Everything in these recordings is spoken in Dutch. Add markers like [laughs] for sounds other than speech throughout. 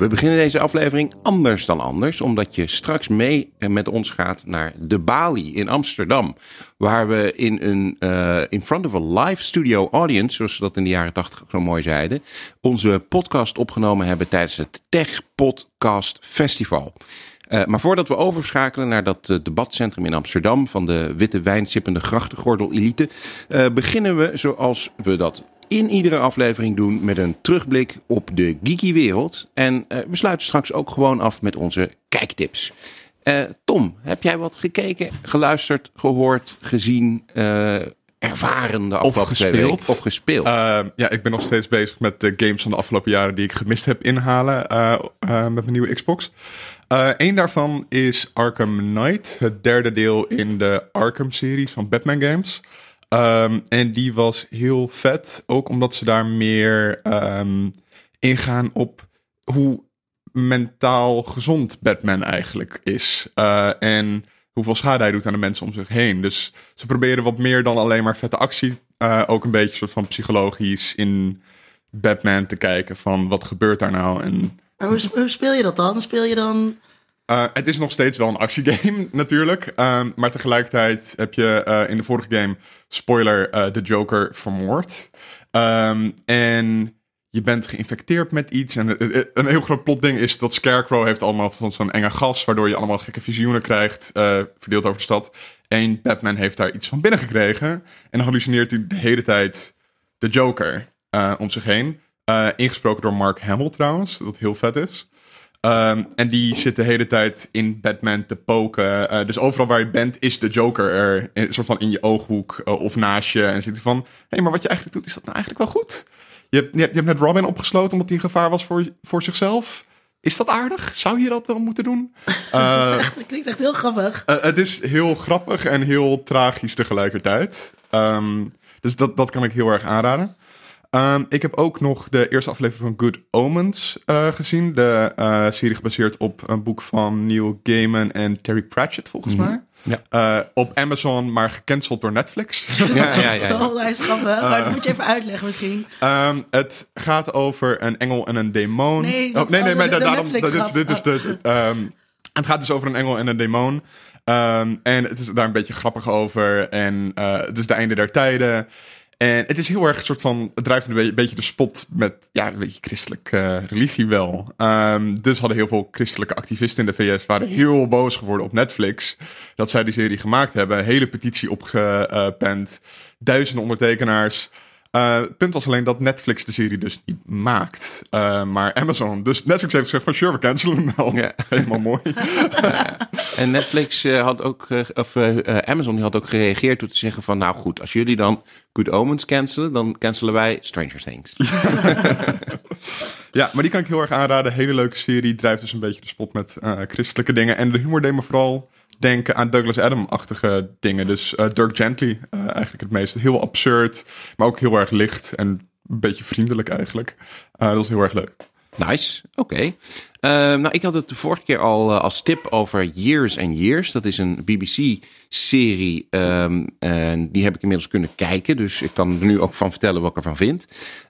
We beginnen deze aflevering anders dan anders, omdat je straks mee met ons gaat naar de Bali in Amsterdam. Waar we in een uh, in front of a live studio audience, zoals ze dat in de jaren 80 zo mooi zeiden, onze podcast opgenomen hebben tijdens het Tech Podcast Festival. Uh, maar voordat we overschakelen naar dat debatcentrum in Amsterdam van de witte wijnsippende grachtengordel elite, beginnen we zoals we dat in iedere aflevering doen met een terugblik op de geeky wereld. En uh, we sluiten straks ook gewoon af met onze kijktips. Uh, Tom, heb jij wat gekeken, geluisterd, gehoord, gezien, uh, ervaren de afgelopen of gespeeld. Of gespeeld? ja, ik ben nog steeds bezig met de games van de afgelopen jaren die ik gemist heb inhalen met mijn nieuwe Xbox. Eén daarvan is Arkham Knight, het derde deel in de Arkham-series van Batman games. Um, en die was heel vet, ook omdat ze daar meer um, ingaan op hoe mentaal gezond Batman eigenlijk is. Uh, en hoeveel schade hij doet aan de mensen om zich heen. Dus ze proberen wat meer dan alleen maar vette actie. Uh, ook een beetje soort van psychologisch in Batman te kijken van wat gebeurt daar nou. En... Hoe speel je dat dan? Speel je dan uh, het is nog steeds wel een actiegame [laughs] natuurlijk. Um, maar tegelijkertijd heb je uh, in de vorige game, spoiler, uh, de Joker vermoord. Um, en je bent geïnfecteerd met iets. En een heel groot plotding is dat Scarecrow heeft allemaal van zo'n enge gas... waardoor je allemaal gekke visioenen krijgt, verdeeld over de stad. En Batman heeft daar iets van binnen gekregen. En hallucineert hij de hele tijd de Joker om zich heen. ingesproken door Mark Hamill trouwens, dat heel vet is. Um, en die zit de hele tijd in Batman te poken. Uh, dus overal waar je bent is de Joker er. Een soort van in je ooghoek uh, of naast je. En zit hij van, hé, hey, maar wat je eigenlijk doet, is dat nou eigenlijk wel goed? Je hebt, je hebt, je hebt net Robin opgesloten omdat hij een gevaar was voor, voor zichzelf. Is dat aardig? Zou je dat wel moeten doen? [laughs] Uh, echt, dat klinkt echt heel grappig. het is heel grappig en heel tragisch tegelijkertijd. Um, dus dat, dat kan ik heel erg aanraden. Um, ik heb ook nog de eerste aflevering van Good Omens uh, gezien. De uh, serie gebaseerd op een boek van Neil Gaiman en Terry Pratchett, volgens mm -hmm. mij. Ja. Uh, op Amazon, maar gecanceld door Netflix. [laughs] Ja, ja, ja. ja. Zo, hij is grappig. maar dat moet je even uitleggen misschien. Um, het gaat over een engel en een demon. Nee, oh, nee, nee, maar de, de daarom, dit, is, dit is dus... Um, het gaat dus over een engel en een demon. Um, en het is daar een beetje grappig over. En het is de einde der tijden. En het is heel erg een soort van. Het drijft een beetje de spot met. Ja, een beetje christelijke uh, religie wel. Um, dus hadden heel veel christelijke activisten in de VS. waren heel boos geworden op Netflix. Dat zij die serie gemaakt hebben. Hele petitie opgepend. Duizenden ondertekenaars. Uh, het punt was alleen dat Netflix de serie dus niet maakt, uh, maar Amazon. Dus Netflix heeft gezegd van sure, we cancelen hem wel. [laughs] Helemaal mooi. [laughs] en [laughs] Netflix uh, had ook, of Amazon die had ook gereageerd door te zeggen van nou goed, als jullie dan Good Omens cancelen, dan cancelen wij Stranger Things. [laughs] ja, maar die kan ik heel erg aanraden. Hele leuke serie, drijft dus een beetje de spot met christelijke dingen. En de humor deed me vooral denken aan Douglas Adam-achtige dingen. Dus uh, Dirk Gently uh, eigenlijk het meeste. Heel absurd, maar ook heel erg licht en een beetje vriendelijk eigenlijk. Dat was heel erg leuk. Nice, oké. Okay. nou, ik had het de vorige keer al als tip over Years and Years. Dat is een BBC-serie um, en die heb ik inmiddels kunnen kijken. Dus ik kan er nu ook van vertellen wat ik ervan vind.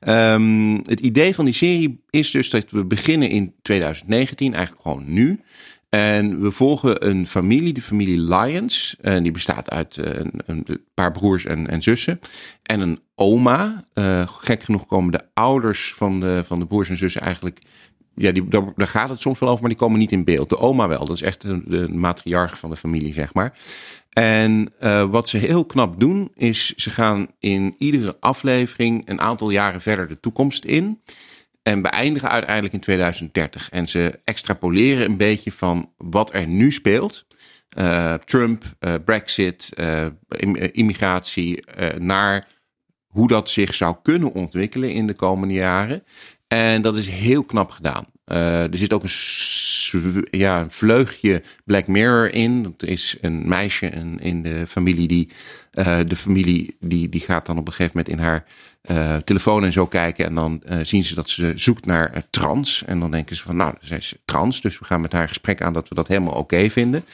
Um, het idee van die serie is dus dat we beginnen in 2019, eigenlijk gewoon nu. En we volgen een familie, de familie Lyons. En die bestaat uit een, een paar broers en, en, zussen. En een oma. Uh, gek genoeg komen de ouders van de, van de broers en zussen eigenlijk. Ja, die, daar, gaat het soms wel over, maar die komen niet in beeld. De oma wel. Dat is echt de, matriarch van de familie, zeg maar. En wat ze heel knap doen, is ze gaan in iedere aflevering een aantal jaren verder de toekomst in. En beëindigen uiteindelijk in 2030. En ze extrapoleren een beetje van wat er nu speelt. Uh, Trump, uh, Brexit, uh, immigratie, naar hoe dat zich zou kunnen ontwikkelen in de komende jaren. En dat is heel knap gedaan. er zit ook een, ja, een vleugje Black Mirror in. Dat is een meisje in, in de familie die. de familie die, die gaat dan op een gegeven moment in haar uh, telefoon en zo kijken. En dan uh, zien ze dat ze zoekt naar uh, trans. En dan denken ze van, nou, zij is trans. Dus we gaan met haar gesprek aan dat we dat helemaal oké vinden.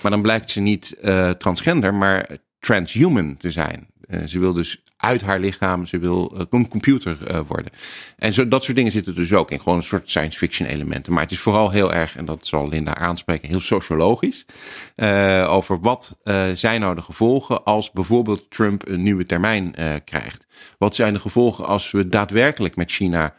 Maar dan blijkt ze niet transgender, maar transhuman te zijn. ze wil dus uit haar lichaam. Ze wil een computer uh, worden. En zo, dat soort dingen zitten dus ook in. Gewoon een soort science fiction elementen. Maar het is vooral heel erg, en dat zal Linda aanspreken, heel sociologisch. Uh, over wat zijn nou de gevolgen als bijvoorbeeld Trump een nieuwe termijn krijgt. Wat zijn de gevolgen als we daadwerkelijk met China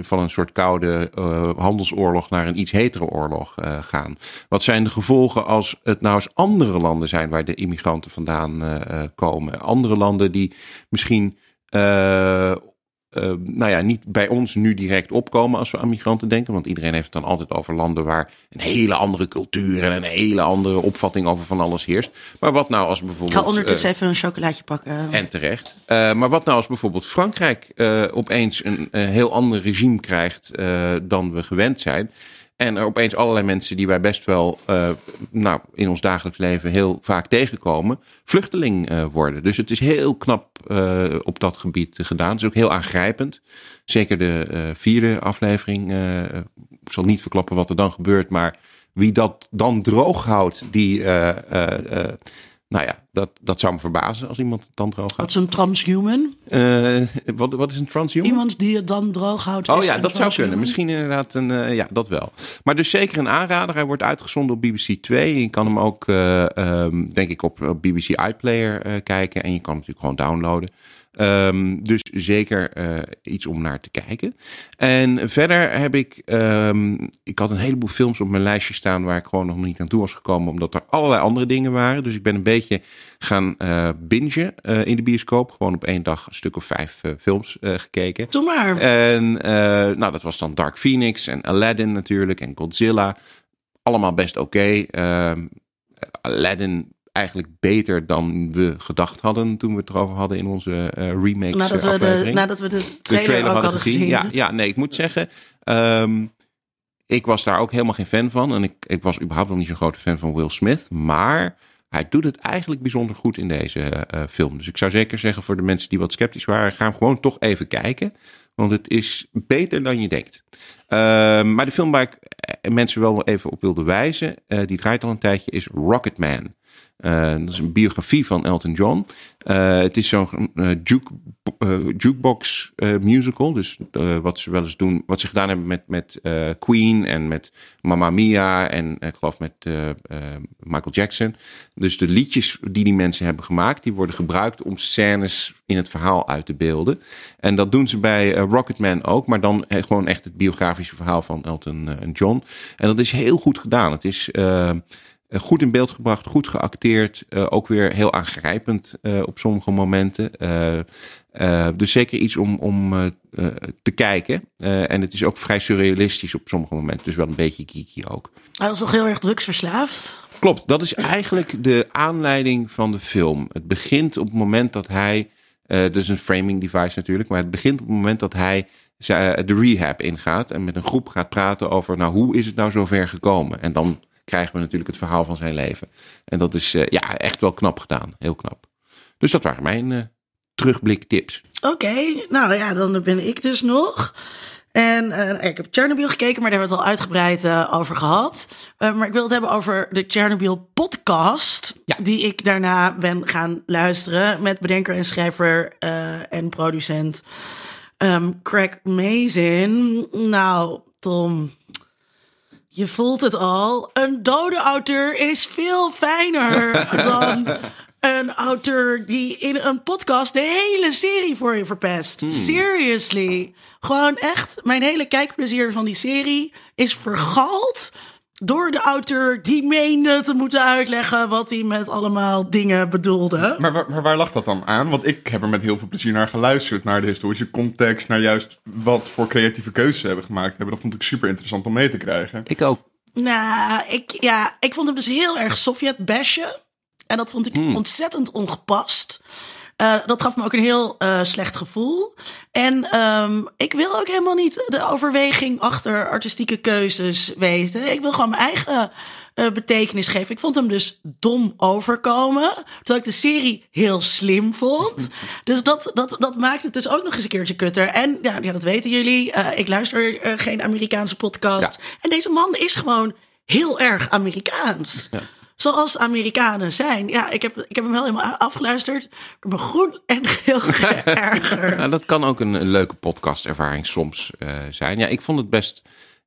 van een soort koude uh, handelsoorlog naar een iets hetere oorlog uh, gaan? Wat zijn de gevolgen als het nou eens andere landen zijn waar de immigranten vandaan komen? Andere landen die misschien uh, nou ja, niet bij ons nu direct opkomen als we aan migranten denken. Want iedereen heeft het dan altijd over landen waar een hele andere cultuur en een hele andere opvatting over van alles heerst. Maar wat nou als bijvoorbeeld. Ik ga ondertussen uh, even een chocolaatje pakken. En terecht. Uh, maar wat nou als bijvoorbeeld Frankrijk opeens een, een, heel ander regime krijgt dan we gewend zijn. En er opeens allerlei mensen die wij best wel uh, nou, in ons dagelijks leven heel vaak tegenkomen, vluchteling uh, worden. Dus het is heel knap uh, op dat gebied gedaan. Het is ook heel aangrijpend. Zeker de vierde aflevering. ik zal niet verklappen wat er dan gebeurt, maar wie dat dan droog houdt, die nou ja, dat, dat zou me verbazen als iemand het dan droog houdt. Wat is een transhuman? Uh, wat, wat is een transhuman? Iemand die het dan droog houdt. Oh ja, dat zou kunnen. Misschien inderdaad een, uh, ja, dat wel. Maar dus zeker een aanrader. Hij wordt uitgezonden op BBC 2. Je kan hem ook, uh, um, denk ik, op, op BBC iPlayer kijken. En je kan hem natuurlijk gewoon downloaden. Um, dus zeker uh, iets om naar te kijken. En verder heb ik, um, ik had een heleboel films op mijn lijstje staan waar ik gewoon nog niet aan toe was gekomen, omdat er allerlei andere dingen waren. Dus ik ben een beetje gaan uh, bingen uh, in de bioscoop. Gewoon op één dag een stuk of vijf films gekeken. Doe maar. En nou, dat was dan Dark Phoenix en Aladdin natuurlijk en Godzilla. Allemaal best oké. Okay. Ehm, Aladdin eigenlijk beter dan we gedacht hadden toen we het erover hadden in onze uh, remakes nadat we aflevering. De, nadat we de trailer, de trailer ook hadden gezien. gezien. Ja, ja, nee, ik moet zeggen, um, ik was daar ook helemaal geen fan van. En ik, ik was überhaupt nog niet zo'n grote fan van Will Smith. Maar hij doet het eigenlijk bijzonder goed in deze uh, film. Dus ik zou zeker zeggen voor de mensen die wat sceptisch waren, ga hem gewoon toch even kijken. Want het is beter dan je denkt. Uh, maar de film waar ik mensen wel even op wilde wijzen, uh, die draait al een tijdje, is Rocketman. Uh, dat is een biografie van Elton John. Uh, het is zo'n uh, juke, jukebox musical. Dus wat ze wel eens doen, wat ze gedaan hebben met, met Queen en met Mamma Mia en ik geloof met Michael Jackson. Dus de liedjes die die mensen hebben gemaakt, die worden gebruikt om scènes in het verhaal uit te beelden. En dat doen ze bij Rocketman ook, maar dan gewoon echt het biografische verhaal van Elton John. En dat is heel goed gedaan. Het is goed in beeld gebracht, goed geacteerd. Uh, ook weer heel aangrijpend uh, op sommige momenten. Dus zeker iets om, om te kijken. en het is ook vrij surrealistisch op sommige momenten. Dus wel een beetje geeky ook. Hij was toch heel erg drugsverslaafd? Klopt, dat is eigenlijk de aanleiding van de film. Het begint op het moment dat hij. dus een framing device natuurlijk. Maar het begint op het moment dat hij de rehab ingaat. En met een groep gaat praten over. Nou, hoe is het nou zover gekomen? En dan krijgen we natuurlijk het verhaal van zijn leven. En dat is uh, ja, echt wel knap gedaan. Heel knap. Dus dat waren mijn uh, terugbliktips. Oké, okay, nou ja, dan ben ik dus nog. En uh, ik heb Chernobyl gekeken, maar daar hebben we het al uitgebreid uh, over gehad. Uh, maar ik wil het hebben over de Chernobyl podcast. Ja. Die ik daarna ben gaan luisteren met bedenker en schrijver en producent um, Craig Mazin. Nou, Tom, je voelt het al. Een dode auteur is veel fijner [laughs] dan een auteur die in een podcast de hele serie voor je verpest. Hmm. Seriously. Gewoon echt, mijn hele kijkplezier van die serie is vergald door de auteur die meende te moeten uitleggen wat hij met allemaal dingen bedoelde. Maar waar, maar waar lag dat dan aan? Want ik heb er met heel veel plezier naar geluisterd, naar de historische context, naar juist wat voor creatieve keuzes ze hebben gemaakt hebben. Dat vond ik super interessant om mee te krijgen. Ik ook. Nou, ik, ja, ik vond hem dus heel erg Sovjet-bashen. En dat vond ik hmm. ontzettend ongepast. Uh, dat gaf me ook een heel uh, slecht gevoel. En um, ik wil ook helemaal niet de overweging achter artistieke keuzes weten. Ik wil gewoon mijn eigen uh, betekenis geven. Ik vond hem dus dom overkomen. Terwijl ik de serie heel slim vond. [laughs] dus dat, dat, dat maakt het dus ook nog eens een keertje kutter. En ja, ja dat weten jullie. ik luister geen Amerikaanse podcast. Ja. En deze man is gewoon heel erg Amerikaans. Ja. Zoals Amerikanen zijn. Ja, ik heb, ik heb hem wel helemaal afgeluisterd. Ik ben groen en geel [laughs] geërgerd. Nou, dat kan ook een, een leuke podcastervaring soms uh, zijn. Ja, ik vond het best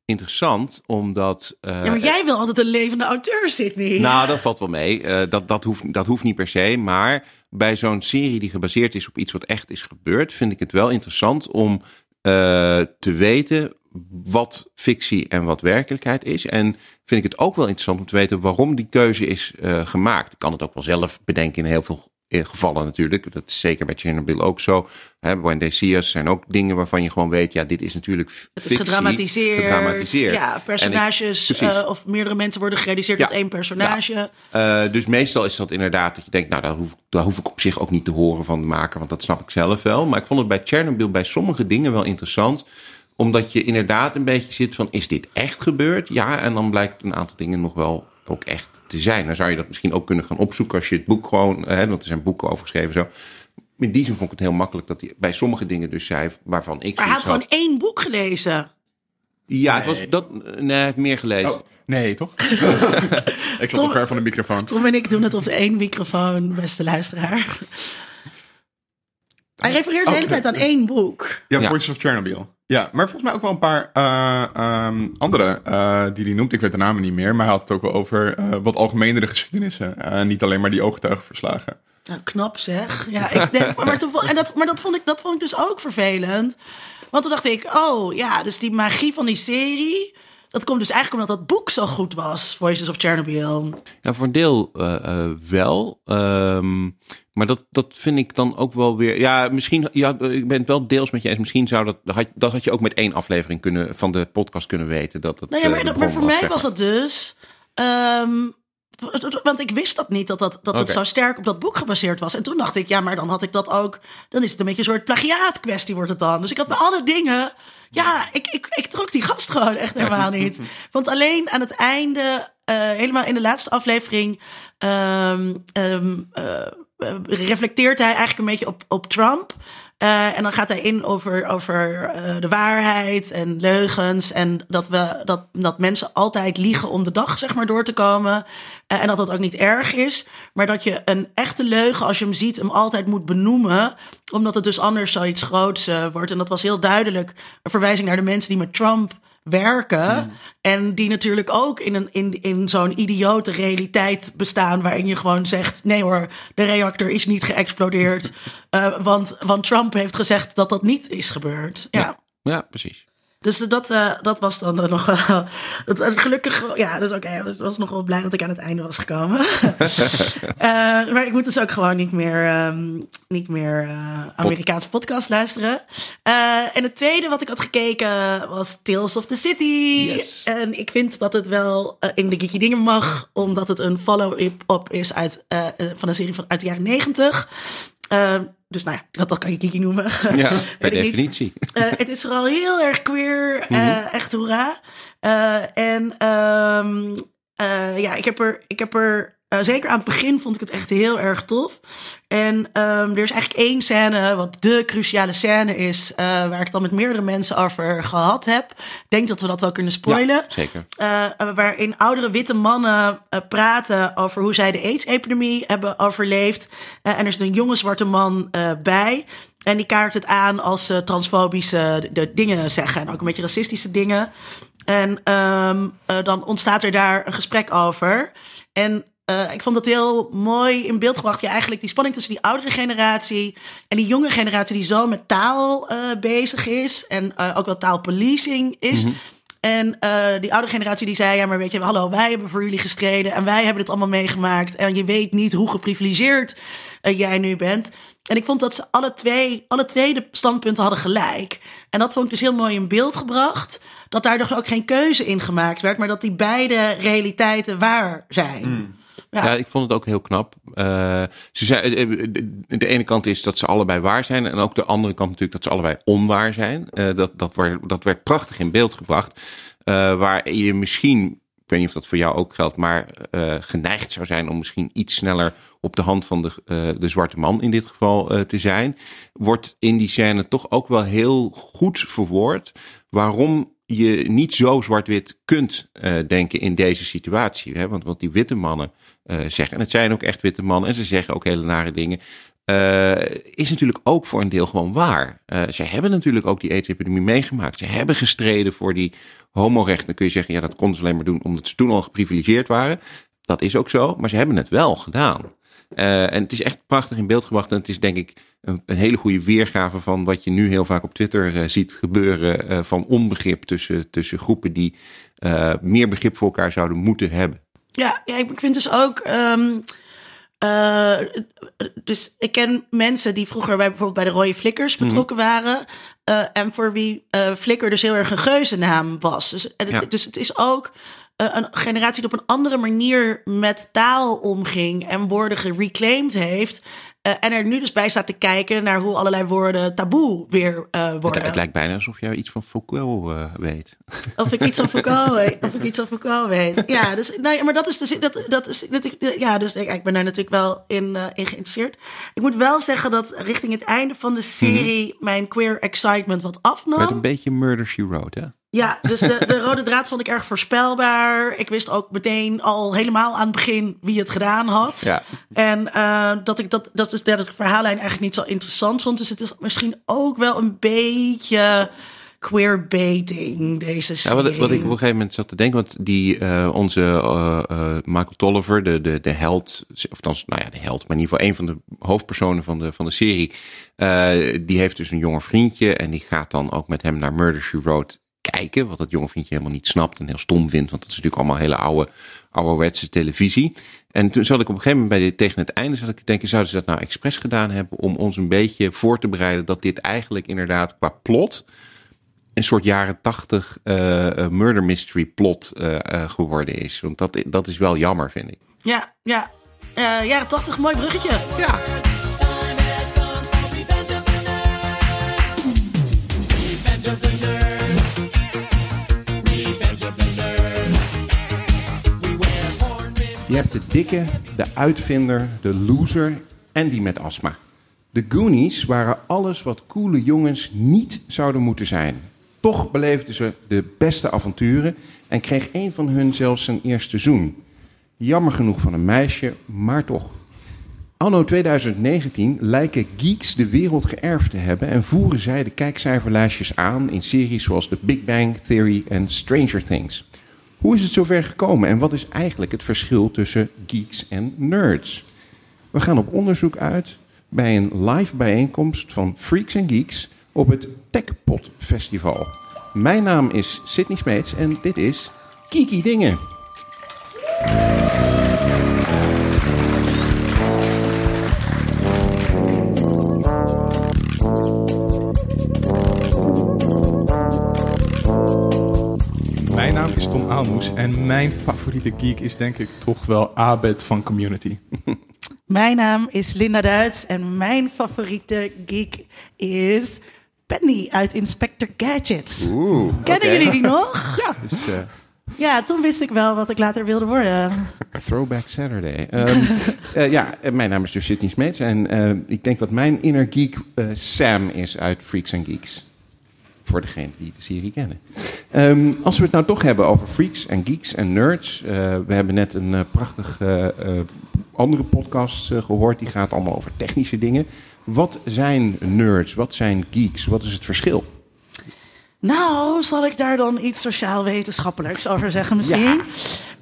interessant, omdat... Uh, ja, maar jij wil altijd een levende auteur, Sidney. Nou, dat valt wel mee. Uh, dat, dat, hoeft, dat hoeft niet per se. Maar bij zo'n serie die gebaseerd is op iets wat echt is gebeurd... vind ik het wel interessant om te weten wat fictie en wat werkelijkheid is. En vind ik het ook wel interessant om te weten waarom die keuze is uh, gemaakt. Ik kan het ook wel zelf bedenken in heel veel gevallen natuurlijk. Dat is zeker bij Chernobyl ook zo. Hè, When They See Us zijn ook dingen waarvan je gewoon weet... ja, dit is natuurlijk Het is gedramatiseerd. gedramatiseerd. Ja, personages ik, uh, of meerdere mensen worden gereduceerd ja. tot één personage. Ja. Uh, dus meestal is dat inderdaad dat je denkt... nou, daar hoef, daar hoef ik op zich ook niet te horen van de maker... want dat snap ik zelf wel. Maar ik vond het bij Chernobyl bij sommige dingen wel interessant omdat je inderdaad een beetje zit van, is dit echt gebeurd? Ja, en dan blijkt een aantal dingen nog wel ook echt te zijn. Dan zou je dat misschien ook kunnen gaan opzoeken als je het boek gewoon, hè, want er zijn boeken over geschreven zo. In die zin vond ik het heel makkelijk dat hij bij sommige dingen dus zei waarvan ik. Maar hij had gewoon één boek gelezen. Ja, nee. het was dat. Nee, hij heeft meer gelezen. Oh, nee, toch? [laughs] ik zat nog ver van de microfoon. Tom en ik doen het op één microfoon, beste luisteraar. Hij refereert de hele oh, tijd aan één boek. Ja, ja. Voices of Chernobyl. Ja, maar volgens mij ook wel een paar uh, um, andere uh, die hij noemt. Ik weet de namen niet meer, maar hij had het ook wel over uh, wat algemenere geschiedenissen. niet alleen maar die ooggetuigenverslagen. Nou, knap zeg. Ja, ik denk, maar, en dat, maar dat, vond ik, dat vond ik dus ook vervelend. Want toen dacht ik, oh ja, dus die magie van die serie... Dat komt dus eigenlijk omdat dat boek zo goed was, Voices of Chernobyl. Ja, voor een deel uh, wel. Um, maar dat, dat vind ik dan ook wel weer. Ja, misschien. Ja, ik ben het wel deels met je eens. Misschien zou dat. Dat had, dat had je ook met één aflevering kunnen, van de podcast kunnen weten. Dat het, nou ja, maar, uh, maar voor was, mij was dat dus. Um, want ik wist dat niet, dat, dat, dat okay. zo sterk op dat boek gebaseerd was. En toen dacht ik, ja, maar dan had ik dat ook. Dan is het een beetje een soort plagiaat kwestie, wordt het dan. Dus ik had bij alle dingen. Ja, ik, ik, ik trok die gast gewoon echt helemaal niet. [laughs] Want alleen aan het einde, uh, helemaal in de laatste aflevering. Um, um, uh, uh, reflecteert hij eigenlijk een beetje op, op Trump. Uh, en dan gaat hij in over, over uh, de waarheid en leugens. En dat, we, dat, dat mensen altijd liegen om de dag zeg maar, door te komen. Uh, en dat dat ook niet erg is. Maar dat je een echte leugen, als je hem ziet, hem altijd moet benoemen. Omdat het dus anders zoiets groots wordt. En dat was heel duidelijk een verwijzing naar de mensen die met Trump werken. Mm. En die natuurlijk ook in, een, in, in zo'n idiote realiteit bestaan. waarin je gewoon zegt: nee hoor, de reactor is niet geëxplodeerd. uh, [laughs] want, want Trump heeft gezegd dat dat niet is gebeurd. Ja, ja, ja precies. Dus dat, uh, dat was dan nog uh, [laughs] dat, gelukkig, ja, dus oké, okay, ik was nog wel blij dat ik aan het einde was gekomen. uh, [laughs] maar ik moet dus ook gewoon niet meer, um, niet meer Amerikaanse podcast luisteren. en het tweede wat ik had gekeken was Tales of the City. Yes. En ik vind dat het wel in de geeky dingen mag, omdat het een follow-up is uit, van een serie van uit de jaren negentig. Dus nou ja, dat, kan je Kiki noemen. Ja, [laughs] per definitie. Uh, het is vooral heel erg queer. Uh, mm -hmm. Echt hoera. Uh, en um, ja, ik heb er, ik heb er uh, zeker aan het begin vond ik het echt heel erg tof. En um, er is eigenlijk één scène, wat de cruciale scène is, uh, waar ik dan met meerdere mensen over gehad heb. Ik denk dat we dat wel kunnen spoilen. Ja, zeker. Uh, waarin oudere witte mannen praten over hoe zij de AIDS-epidemie hebben overleefd. en er zit een jonge zwarte man bij. En die kaart het aan als ze transfobische de, de dingen zeggen. En ook een beetje racistische dingen. En um, dan ontstaat er daar een gesprek over. En uh, ik vond dat heel mooi in beeld gebracht. Ja, eigenlijk die spanning tussen die oudere generatie en die jonge generatie die zo met taal uh, bezig is. En uh, ook wel taalpolicing is. Mm -hmm. En die oude generatie die zei, ja, maar weet je, hallo, wij hebben voor jullie gestreden en wij hebben het allemaal meegemaakt. En je weet niet hoe geprivilegeerd jij nu bent. En ik vond dat ze alle twee, alle twee de standpunten hadden gelijk. En dat vond ik dus heel mooi in beeld gebracht. Dat daar dus ook geen keuze in gemaakt werd, maar dat die beide realiteiten waar zijn. Mm. Ja. ik vond het ook heel knap. Uh, ze zei, de, de ene kant is dat ze allebei waar zijn. En ook de andere kant natuurlijk dat ze allebei onwaar zijn. Dat, dat, werd, dat werd prachtig in beeld gebracht. Waar je misschien, ik weet niet of dat voor jou ook geldt, maar geneigd zou zijn om misschien iets sneller op de hand van de, de zwarte man in dit geval te zijn. Wordt in die scène toch ook wel heel goed verwoord waarom je niet zo zwart-wit kunt denken in deze situatie. Hè? Want wat die witte mannen zeggen, en het zijn ook echt witte mannen, en ze zeggen ook hele nare dingen. Uh, is natuurlijk ook voor een deel gewoon waar. ze hebben natuurlijk ook die AIDS-epidemie meegemaakt. Ze hebben gestreden voor die homorechten. Dan kun je zeggen, ja, dat konden ze alleen maar doen omdat ze toen al geprivilegeerd waren. Dat is ook zo, maar ze hebben het wel gedaan. En het is echt prachtig in beeld gebracht. En het is denk ik een, een hele goede weergave van wat je nu heel vaak op Twitter ziet gebeuren. Van onbegrip tussen, tussen groepen die meer begrip voor elkaar zouden moeten hebben. Ja, ja ik vind dus ook. Um, dus ik ken mensen die vroeger bij bijvoorbeeld bij de Rode Flikkers mhm. betrokken mm. waren. en voor wie Flikker dus heel erg een geuzennaam was. Dus, ja. dus het is ook uh, een generatie die op een andere manier met taal omging en woorden gereclaimed heeft. Uh, en er nu dus bij staat te kijken naar hoe allerlei woorden taboe weer uh, worden. Het, het, lijkt bijna alsof jij iets van Foucault weet. [laughs] Of ik iets van Foucault weet. Of ik iets van Foucault weet. Ja, dus, nou ja, maar dat is dus. Dat, dat is, dat, ja, dus ik, ik ben daar natuurlijk wel in, in geïnteresseerd. Ik moet wel zeggen dat richting het einde van de serie mm -hmm. mijn queer excitement wat afnam. Met een beetje Murder She Wrote, hè? Ja, dus de, de rode draad vond ik erg voorspelbaar. Ik wist ook meteen al helemaal aan het begin wie het gedaan had. Ja. En uh, dat ik dat, dat is dat ik verhaallijn eigenlijk niet zo interessant vond. Dus het is misschien ook wel een beetje queerbaiting, deze serie. Ja, wat, wat, ik op een gegeven moment zat te denken, want die, uh, onze uh, uh, Michael Tolliver, de, de, de held, of dan, nou ja, de held, maar in ieder geval een van de hoofdpersonen van de, van de serie, die heeft dus een jonger vriendje en die gaat dan ook met hem naar Murder, She Wrote kijken. Wat dat jonge vriendje helemaal niet snapt en heel stom vindt. Want dat is natuurlijk allemaal hele oude, ouderwetse televisie. En toen zat ik op een gegeven moment bij dit, tegen het einde zat ik te denken, zouden ze dat nou expres gedaan hebben om ons een beetje voor te bereiden dat dit eigenlijk inderdaad qua plot een soort jaren tachtig uh, murder mystery plot uh, uh, geworden is. Want dat, dat is wel jammer, vind ik. Ja, ja. jaren tachtig, mooi bruggetje. Ja. Je hebt de dikke, de uitvinder, de loser en die met astma. De Goonies waren alles wat coole jongens niet zouden moeten zijn. Toch beleefden ze de beste avonturen en kreeg een van hun zelfs zijn eerste zoen. Jammer genoeg van een meisje, maar toch. Anno 2019 lijken geeks de wereld geërfd te hebben en voeren zij de kijkcijferlijstjes aan in series zoals The Big Bang Theory en Stranger Things. Hoe is het zover gekomen en wat is eigenlijk het verschil tussen geeks en nerds? We gaan op onderzoek uit bij een live bijeenkomst van Freaks en Geeks op het TechPot Festival. Mijn naam is Sydney Smeets en dit is Kiki Dingen. En mijn favoriete geek is denk ik toch wel Abed van Community. [laughs] Mijn naam is Linda Duits en mijn favoriete geek is Penny uit Inspector Gadget. Oeh, Kennen jullie die [laughs] nog? ja. Dus, uh... Ja, toen wist ik wel wat ik later wilde worden. [laughs] Throwback Saturday. Um, uh, ja, mijn naam is dus Sydney Smeets en uh, ik denk dat mijn inner geek Sam is uit Freaks and Geeks. Voor degene die de serie kennen. Um, als we het nou toch hebben over freaks en geeks en nerds. Uh, we hebben net een uh, prachtige uh, andere podcast gehoord. Die gaat allemaal over technische dingen. Wat zijn nerds? Wat zijn geeks? Wat is het verschil? Nou, zal ik daar dan iets sociaal-wetenschappelijks over zeggen misschien?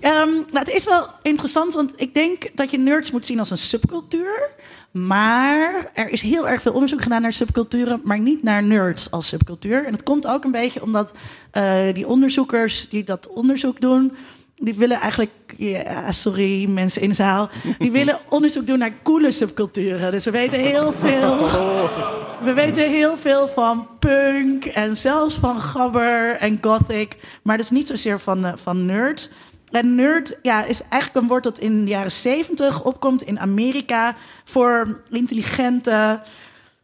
Ja. Um, nou, het is wel interessant, want ik denk dat je nerds moet zien als een subcultuur. Maar er is heel erg veel onderzoek gedaan naar subculturen, maar niet naar nerds als subcultuur. En dat komt ook een beetje omdat uh, die onderzoekers die dat onderzoek doen, die willen eigenlijk, ja, sorry mensen in de zaal, die [laughs] willen onderzoek doen naar coole subculturen. Dus we weten heel veel, we weten heel veel van punk en zelfs van gabber en gothic, maar dat is niet zozeer van, uh, van nerds. En nerd ja, is eigenlijk een woord dat in de jaren zeventig opkomt in Amerika voor intelligente,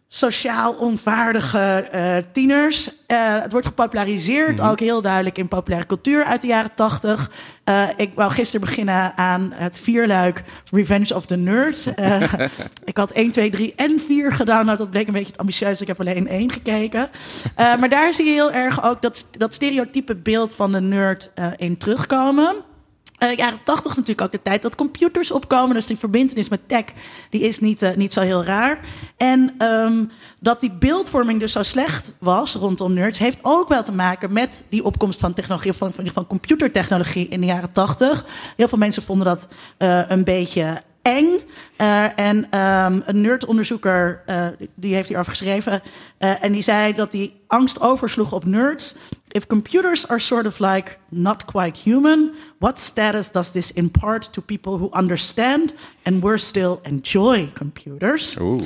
sociaal onvaardige uh, tieners. Uh, het wordt gepopulariseerd, ook heel duidelijk in populaire cultuur uit de jaren tachtig. Uh, ik wou gisteren beginnen aan het vierluik Revenge of the Nerds. [laughs] ik had 1, 2, 3 en 4 gedownload. Dat bleek een beetje te ambitieus. Ik heb alleen één gekeken. maar daar zie je heel erg ook dat, dat stereotype beeld van de nerd in terugkomen. Uh, jaren tachtig natuurlijk ook de tijd dat computers opkomen. Dus die verbindenis met tech, die is niet, uh, niet zo heel raar. En um, dat die beeldvorming dus zo slecht was rondom nerds... heeft ook wel te maken met die opkomst van technologie... van, van, van computertechnologie in de jaren tachtig. Heel veel mensen vonden dat uh, een beetje eng. Uh, en um, een nerdonderzoeker, uh, die heeft hierover geschreven. Uh, en die zei dat die angst oversloeg op nerds. If computers are sort of like not quite human, what status does this impart to people who understand and were still enjoy computers? Oeh.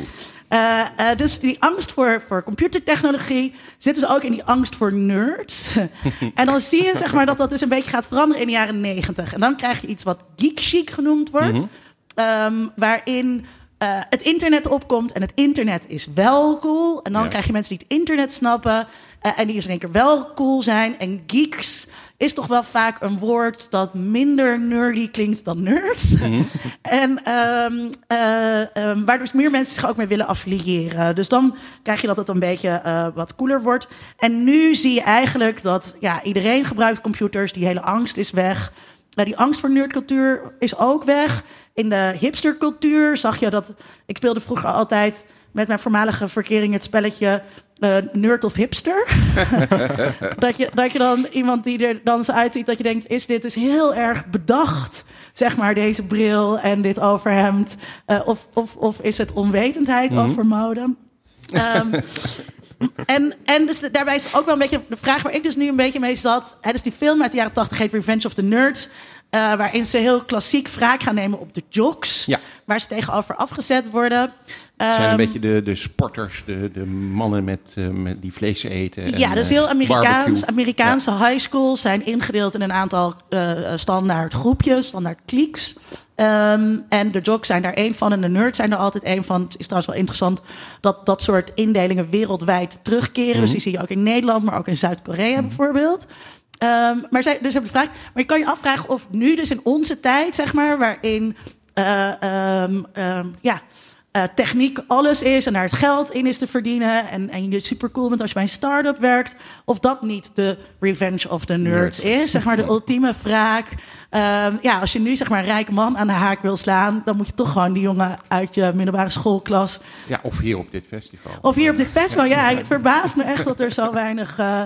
Uh, uh, dus die angst voor, voor computertechnologie zit dus ook in die angst voor nerds. [laughs] en dan zie je zeg maar, dat dat dus een beetje gaat veranderen in de jaren negentig. En dan krijg je iets wat geek chic genoemd wordt. Mm -hmm. Um, waarin uh, het internet opkomt en het internet is wel cool. En dan ja. krijg je mensen die het internet snappen uh, en die dus in één keer wel cool zijn. En geeks is toch wel vaak een woord dat minder nerdy klinkt dan nerds. Mm -hmm. [laughs] en um, uh, um, waar dus meer mensen zich ook mee willen affiliëren. Dus dan krijg je dat het een beetje wat cooler wordt. En nu zie je eigenlijk dat ja, iedereen gebruikt computers. Die hele angst is weg. die angst voor nerdcultuur is ook weg in de hipstercultuur zag je dat. Ik speelde vroeger altijd met mijn voormalige verkering het spelletje uh, nerd of hipster. [laughs] dat, je, dat je dan iemand die er dan zo uitziet, dat je denkt: is dit dus heel erg bedacht? Zeg maar deze bril en dit overhemd. Uh, of, of, of is het onwetendheid mm -hmm. over mode? Um, en, en dus daarbij is ook wel een beetje de vraag waar ik dus nu een beetje mee zat. Hè, dus die film uit de jaren 80 heet Revenge of the Nerds. Uh, waarin ze heel klassiek wraak gaan nemen op de jocks. Waar ze tegenover afgezet worden. Het zijn een beetje de, de sporters, de, de mannen met, uh, met die vlees eten. Ja, en, dus heel Amerikaans. Amerikaanse ja. high schools zijn ingedeeld in een aantal uh, standaard groepjes, standaard cliques. Um, en de jocks zijn daar één van en de nerds zijn er altijd één van. Het is trouwens wel interessant dat dat soort indelingen wereldwijd terugkeren. Mm -hmm. Dus die zie je ook in Nederland, maar ook in Zuid-Korea mm -hmm. bijvoorbeeld. Um, maar zij, dus heb de vraag. Maar je kan je afvragen of nu, dus in onze tijd, zeg maar, waarin um, um, ja, uh, techniek alles is en daar het geld in is te verdienen. En, en je super cool bent als je bij een start-up werkt. Of dat niet de revenge of the nerds Nerd. is. Zeg maar de ultieme wraak. Um, ja, als je nu zeg maar een rijke man aan de haak wil slaan, dan moet je toch gewoon die jongen uit je middelbare schoolklas. Ja, of hier op dit festival. Of hier op dit festival. Ja, het verbaast me echt dat er zo weinig. Uh,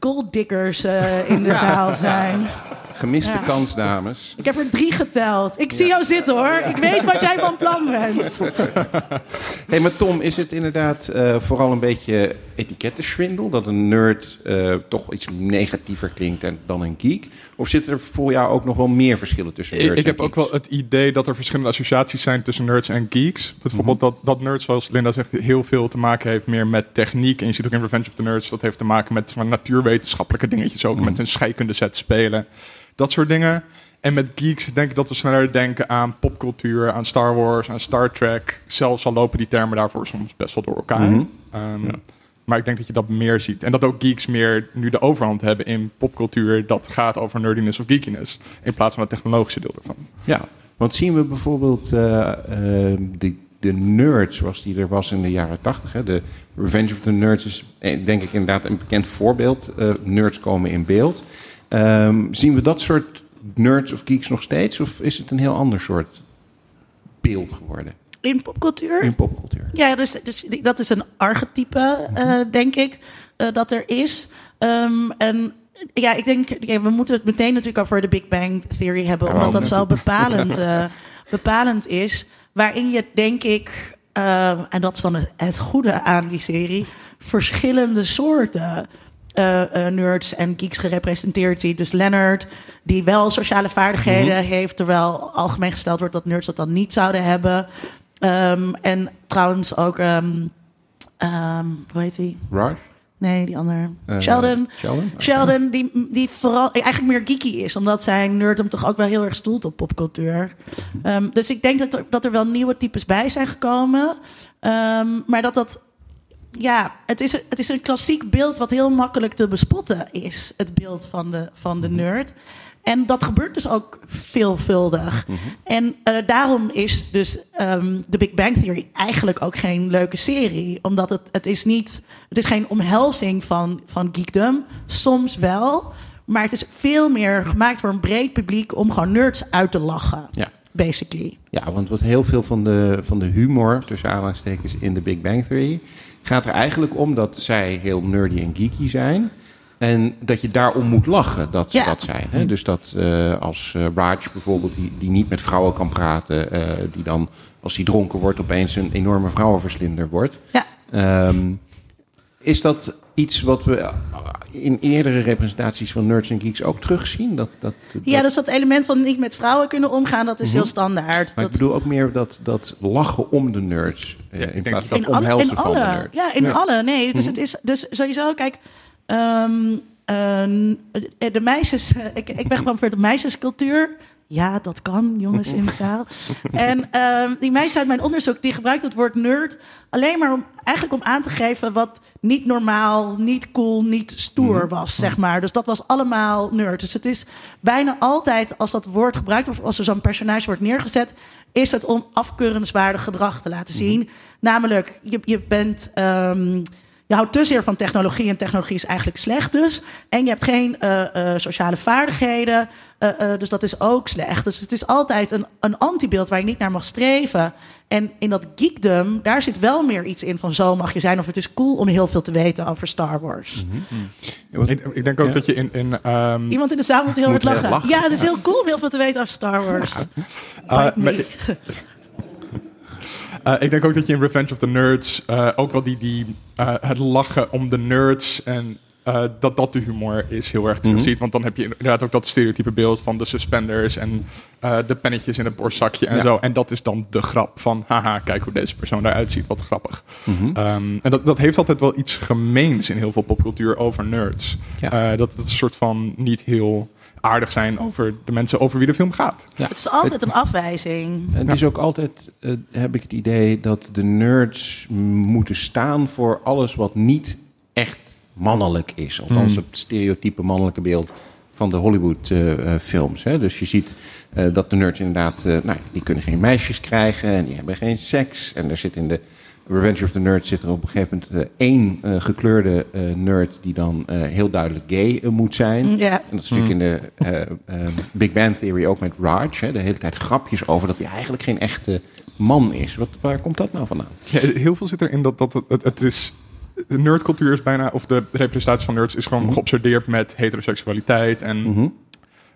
golddiggers uh, in de ja. zaal zijn. Gemiste ja. kans, dames. Ik heb er drie geteld. Ik zie jou zitten hoor. Ik weet wat jij van plan bent. [laughs] hey, maar Tom, is het inderdaad uh, vooral een beetje etikettenswindel? Dat een nerd uh, toch iets negatiever klinkt dan een geek? Of zitten er voor jou ook nog wel meer verschillen tussen nerds ik, ik heb ook wel het idee dat er verschillende associaties zijn tussen nerds en geeks. Bijvoorbeeld mm -hmm. dat, dat nerds, zoals Linda zegt, heel veel te maken heeft meer met techniek. En je ziet ook in Revenge of the Nerds, dat heeft te maken met natuurwetenschappelijke dingetjes ook. Mm -hmm. Met een scheikunde set spelen. Dat soort dingen. En met geeks denk ik dat we sneller denken aan popcultuur, aan Star Wars, aan Star Trek. Zelfs al lopen die termen daarvoor soms best wel door elkaar. Mm -hmm. um, ja. Maar ik denk dat je dat meer ziet. En dat ook geeks meer nu de overhand hebben in popcultuur. Dat gaat over nerdiness of geekiness. In plaats van het technologische deel ervan. Ja, want zien we bijvoorbeeld uh, uh, de, de nerd zoals die er was in de jaren tachtig. De Revenge of the Nerds is denk ik inderdaad een bekend voorbeeld. Uh, nerds komen in beeld. Um, zien we dat soort nerds of geeks nog steeds? Of is het een heel ander soort beeld geworden? In popcultuur? In popcultuur. Ja, dus, dus dat is een archetype, uh, denk ik, uh, dat er is. Um, en ja, ik denk, ja, we moeten het meteen natuurlijk over de Big Bang Theory hebben, omdat dat zo bepalend, uh, [laughs] bepalend is. Waarin je, denk ik, en dat is dan het, het goede aan die serie, verschillende soorten uh, uh, nerds en geeks gerepresenteerd ziet. Dus Leonard, die wel sociale vaardigheden mm -hmm. heeft, terwijl algemeen gesteld wordt dat nerds dat dan niet zouden hebben. Um, en trouwens ook, um, um, hoe heet die? Raj? Nee, die andere. Uh, Sheldon. Sheldon, Sheldon die, die vooral eigenlijk meer geeky is, omdat zijn nerd hem toch ook wel heel erg stoelt op popcultuur. Um, dus ik denk dat er, dat er wel nieuwe types bij zijn gekomen. Um, maar dat dat ja, het is, het is een klassiek beeld wat heel makkelijk te bespotten is. Het beeld van de, van de nerd. En dat gebeurt dus ook veelvuldig. En uh, daarom is dus um, The Big Bang Theory eigenlijk ook geen leuke serie. Omdat het, het is niet, het is geen omhelzing van, van geekdom. Soms wel. Maar het is veel meer gemaakt voor een breed publiek om gewoon nerds uit te lachen. Ja. Basically. Ja, want wat heel veel van de, van de humor, tussen aanhalingstekens, in de Big Bang Theory... gaat er eigenlijk om dat zij heel nerdy en geeky zijn... En dat je daarom moet lachen dat ze Ja. dat zijn. Hè? Dus dat eh, als eh, Raj bijvoorbeeld, die, die niet met vrouwen kan praten, eh, die dan als hij dronken wordt opeens een enorme vrouwenverslinder wordt. Ja. Ehm, is dat iets wat we in eerdere representaties van Nerds en Geeks ook terugzien? Dat, dat, dat- Ja, dus dat element van niet met vrouwen kunnen omgaan, dat is Mhm. heel standaard. maar ik bedoel ook meer dat, dat lachen om de nerds. Ja, ik in denk plaats dat van in alle, omhelzen van de nerds. ja, in Ja. alle. Nee, dus het is dus sowieso, kijk, ehm, eh, de meisjes, [laughs] ik, ik ben gewoon voor de meisjescultuur. Ja, dat kan, jongens in de [laughs] zaal. En ehm, die meisjes uit mijn onderzoek, die gebruikt het woord nerd alleen maar om eigenlijk om aan te geven wat niet normaal, niet cool, niet stoer was, zeg maar. Dus dat was allemaal nerd. Dus het is bijna altijd als dat woord gebruikt wordt, als er zo'n personage wordt neergezet, is het om afkeurenswaardig gedrag te laten zien. Namelijk, je, je bent. ehm, je houdt te zeer van technologie en technologie is eigenlijk slecht dus. En je hebt geen eh, eh, sociale vaardigheden, eh, eh, dus dat is ook slecht. Dus het is altijd een, een antibeeld waar je niet naar mag streven. En in dat geekdom, daar zit wel meer iets in van zo mag je zijn. Of het is cool om heel veel te weten over Star Wars. Ja, wat- Ik, ik denk ook Ja. dat je in... in ehm, Iemand in de zaal moet heel Moet hard lachen. lachen, Ja, het is heel cool om heel veel te weten over Star Wars. [laughs] eh, [laughs] Eh, ik denk ook dat je in Revenge of the Nerds eh, ook wel die, die eh, het lachen om de nerds en dat dat de humor is heel erg Mhm. ziet. Want dan heb je inderdaad ook dat stereotype beeld van de suspenders en de pennetjes in het borstzakje en Ja. zo. En dat is dan de grap van, haha, kijk hoe deze persoon eruit ziet, wat grappig. Mhm. Ehm, en dat, dat heeft altijd wel iets gemeens in heel veel popcultuur over nerds. Ja. Dat het een soort van niet heel aardig zijn over de mensen over wie de film gaat. Ja. Het is altijd een afwijzing. Het is ook altijd, eh, heb ik het idee, dat de nerds moeten staan voor alles wat niet echt mannelijk is. Althans, Mm. het stereotype mannelijke beeld van de Hollywood-films. dus je ziet eh, dat de nerds inderdaad, eh, nou, die kunnen geen meisjes krijgen en die hebben geen seks. En er zit in de Revenge of the Nerds zit er op een gegeven moment eh, één eh, gekleurde eh, nerd die dan eh, heel duidelijk gay moet zijn. Ja. En dat is natuurlijk in de eh, eh, Big Bang Theory ook met Raj. Hè, de hele tijd grapjes over dat hij eigenlijk geen echte man is. Wat, waar komt dat nou vandaan? Ja, heel veel zit erin dat, dat het, het, het is. De nerdcultuur is bijna, of de representatie van nerds is gewoon geobsedeerd met heteroseksualiteit. En Mhm.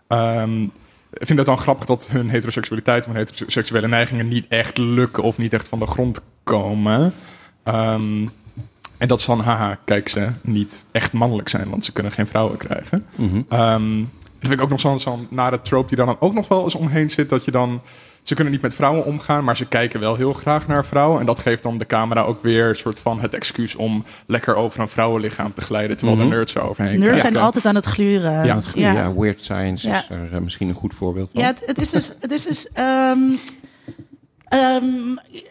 ehm, ik vind het dan grappig dat hun heteroseksualiteit of hun heteroseksuele neigingen niet echt lukken of niet echt van de grond komen. Ehm, en dat ze dan, haha, kijk ze niet echt mannelijk zijn, want ze kunnen geen vrouwen krijgen. Mhm. Ehm, dat vind ik ook nog zo'n zo'n nare trope die daar dan ook nog wel eens omheen zit. Dat je dan... Ze kunnen niet met vrouwen omgaan, maar ze kijken wel heel graag naar vrouwen. En dat geeft dan de camera ook weer een soort van het excuus om lekker over een vrouwenlichaam te glijden. Terwijl Mhm. de nerds er overheen Nerds zijn kijken. altijd aan het gluren. Ja, Ja, het goede, ja. ja, Weird Science Ja. is er eh, misschien een goed voorbeeld van. Ja, het, het is dus. Het is dus ehm, ehm,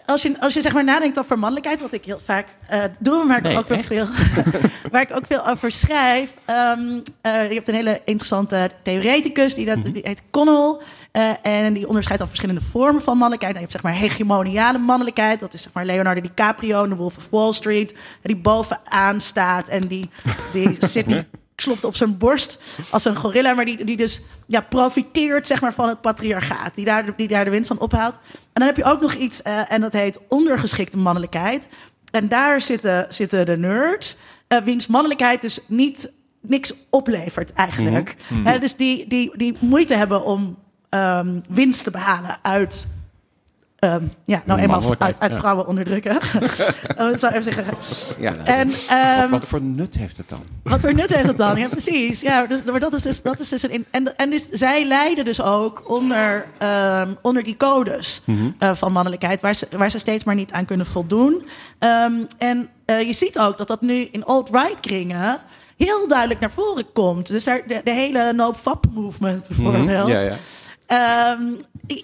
als, je, als je zeg maar nadenkt over mannelijkheid, wat ik heel vaak eh, doe, maar ik Nee, ook veel, [laughs] waar ik ook veel over schrijf. ehm, eh, je hebt een hele interessante theoreticus, die, dat, die heet Connell. Eh, en die onderscheidt al verschillende vormen van mannelijkheid. Nou, je hebt zeg maar hegemoniale mannelijkheid. Dat is zeg maar Leonardo DiCaprio in The Wolf of Wall Street. Die bovenaan staat en die, die [laughs] Sydney klopt op zijn borst als een gorilla, maar die, die dus ja, profiteert zeg maar, van het patriarchaat, die daar, die daar de winst van ophaalt. En dan heb je ook nog iets, eh, en dat heet ondergeschikte mannelijkheid. En daar zitten, zitten de nerds, eh, wiens mannelijkheid dus niet niks oplevert eigenlijk. Hè, dus die, die, die moeite hebben om ehm, winst te behalen uit... ehm, ja, nou eenmaal uit, ja. vrouwen onderdrukken. [laughs] [laughs] Oh, dat zou even zeggen. Ja, nou, En, wat, ehm, wat voor nut heeft het dan? wat voor nut heeft het dan? Ja, precies. Ja, dus- maar dat is dus, dat is dus een. En, en dus zij lijden dus ook onder, onder die codes eh, van mannelijkheid, waar ze, waar ze steeds maar niet aan kunnen voldoen. En eh, je ziet ook dat dat nu in alt-right kringen heel duidelijk naar voren komt. Dus daar, de, de hele No Fap movement bijvoorbeeld. Ja, ja. Ehm,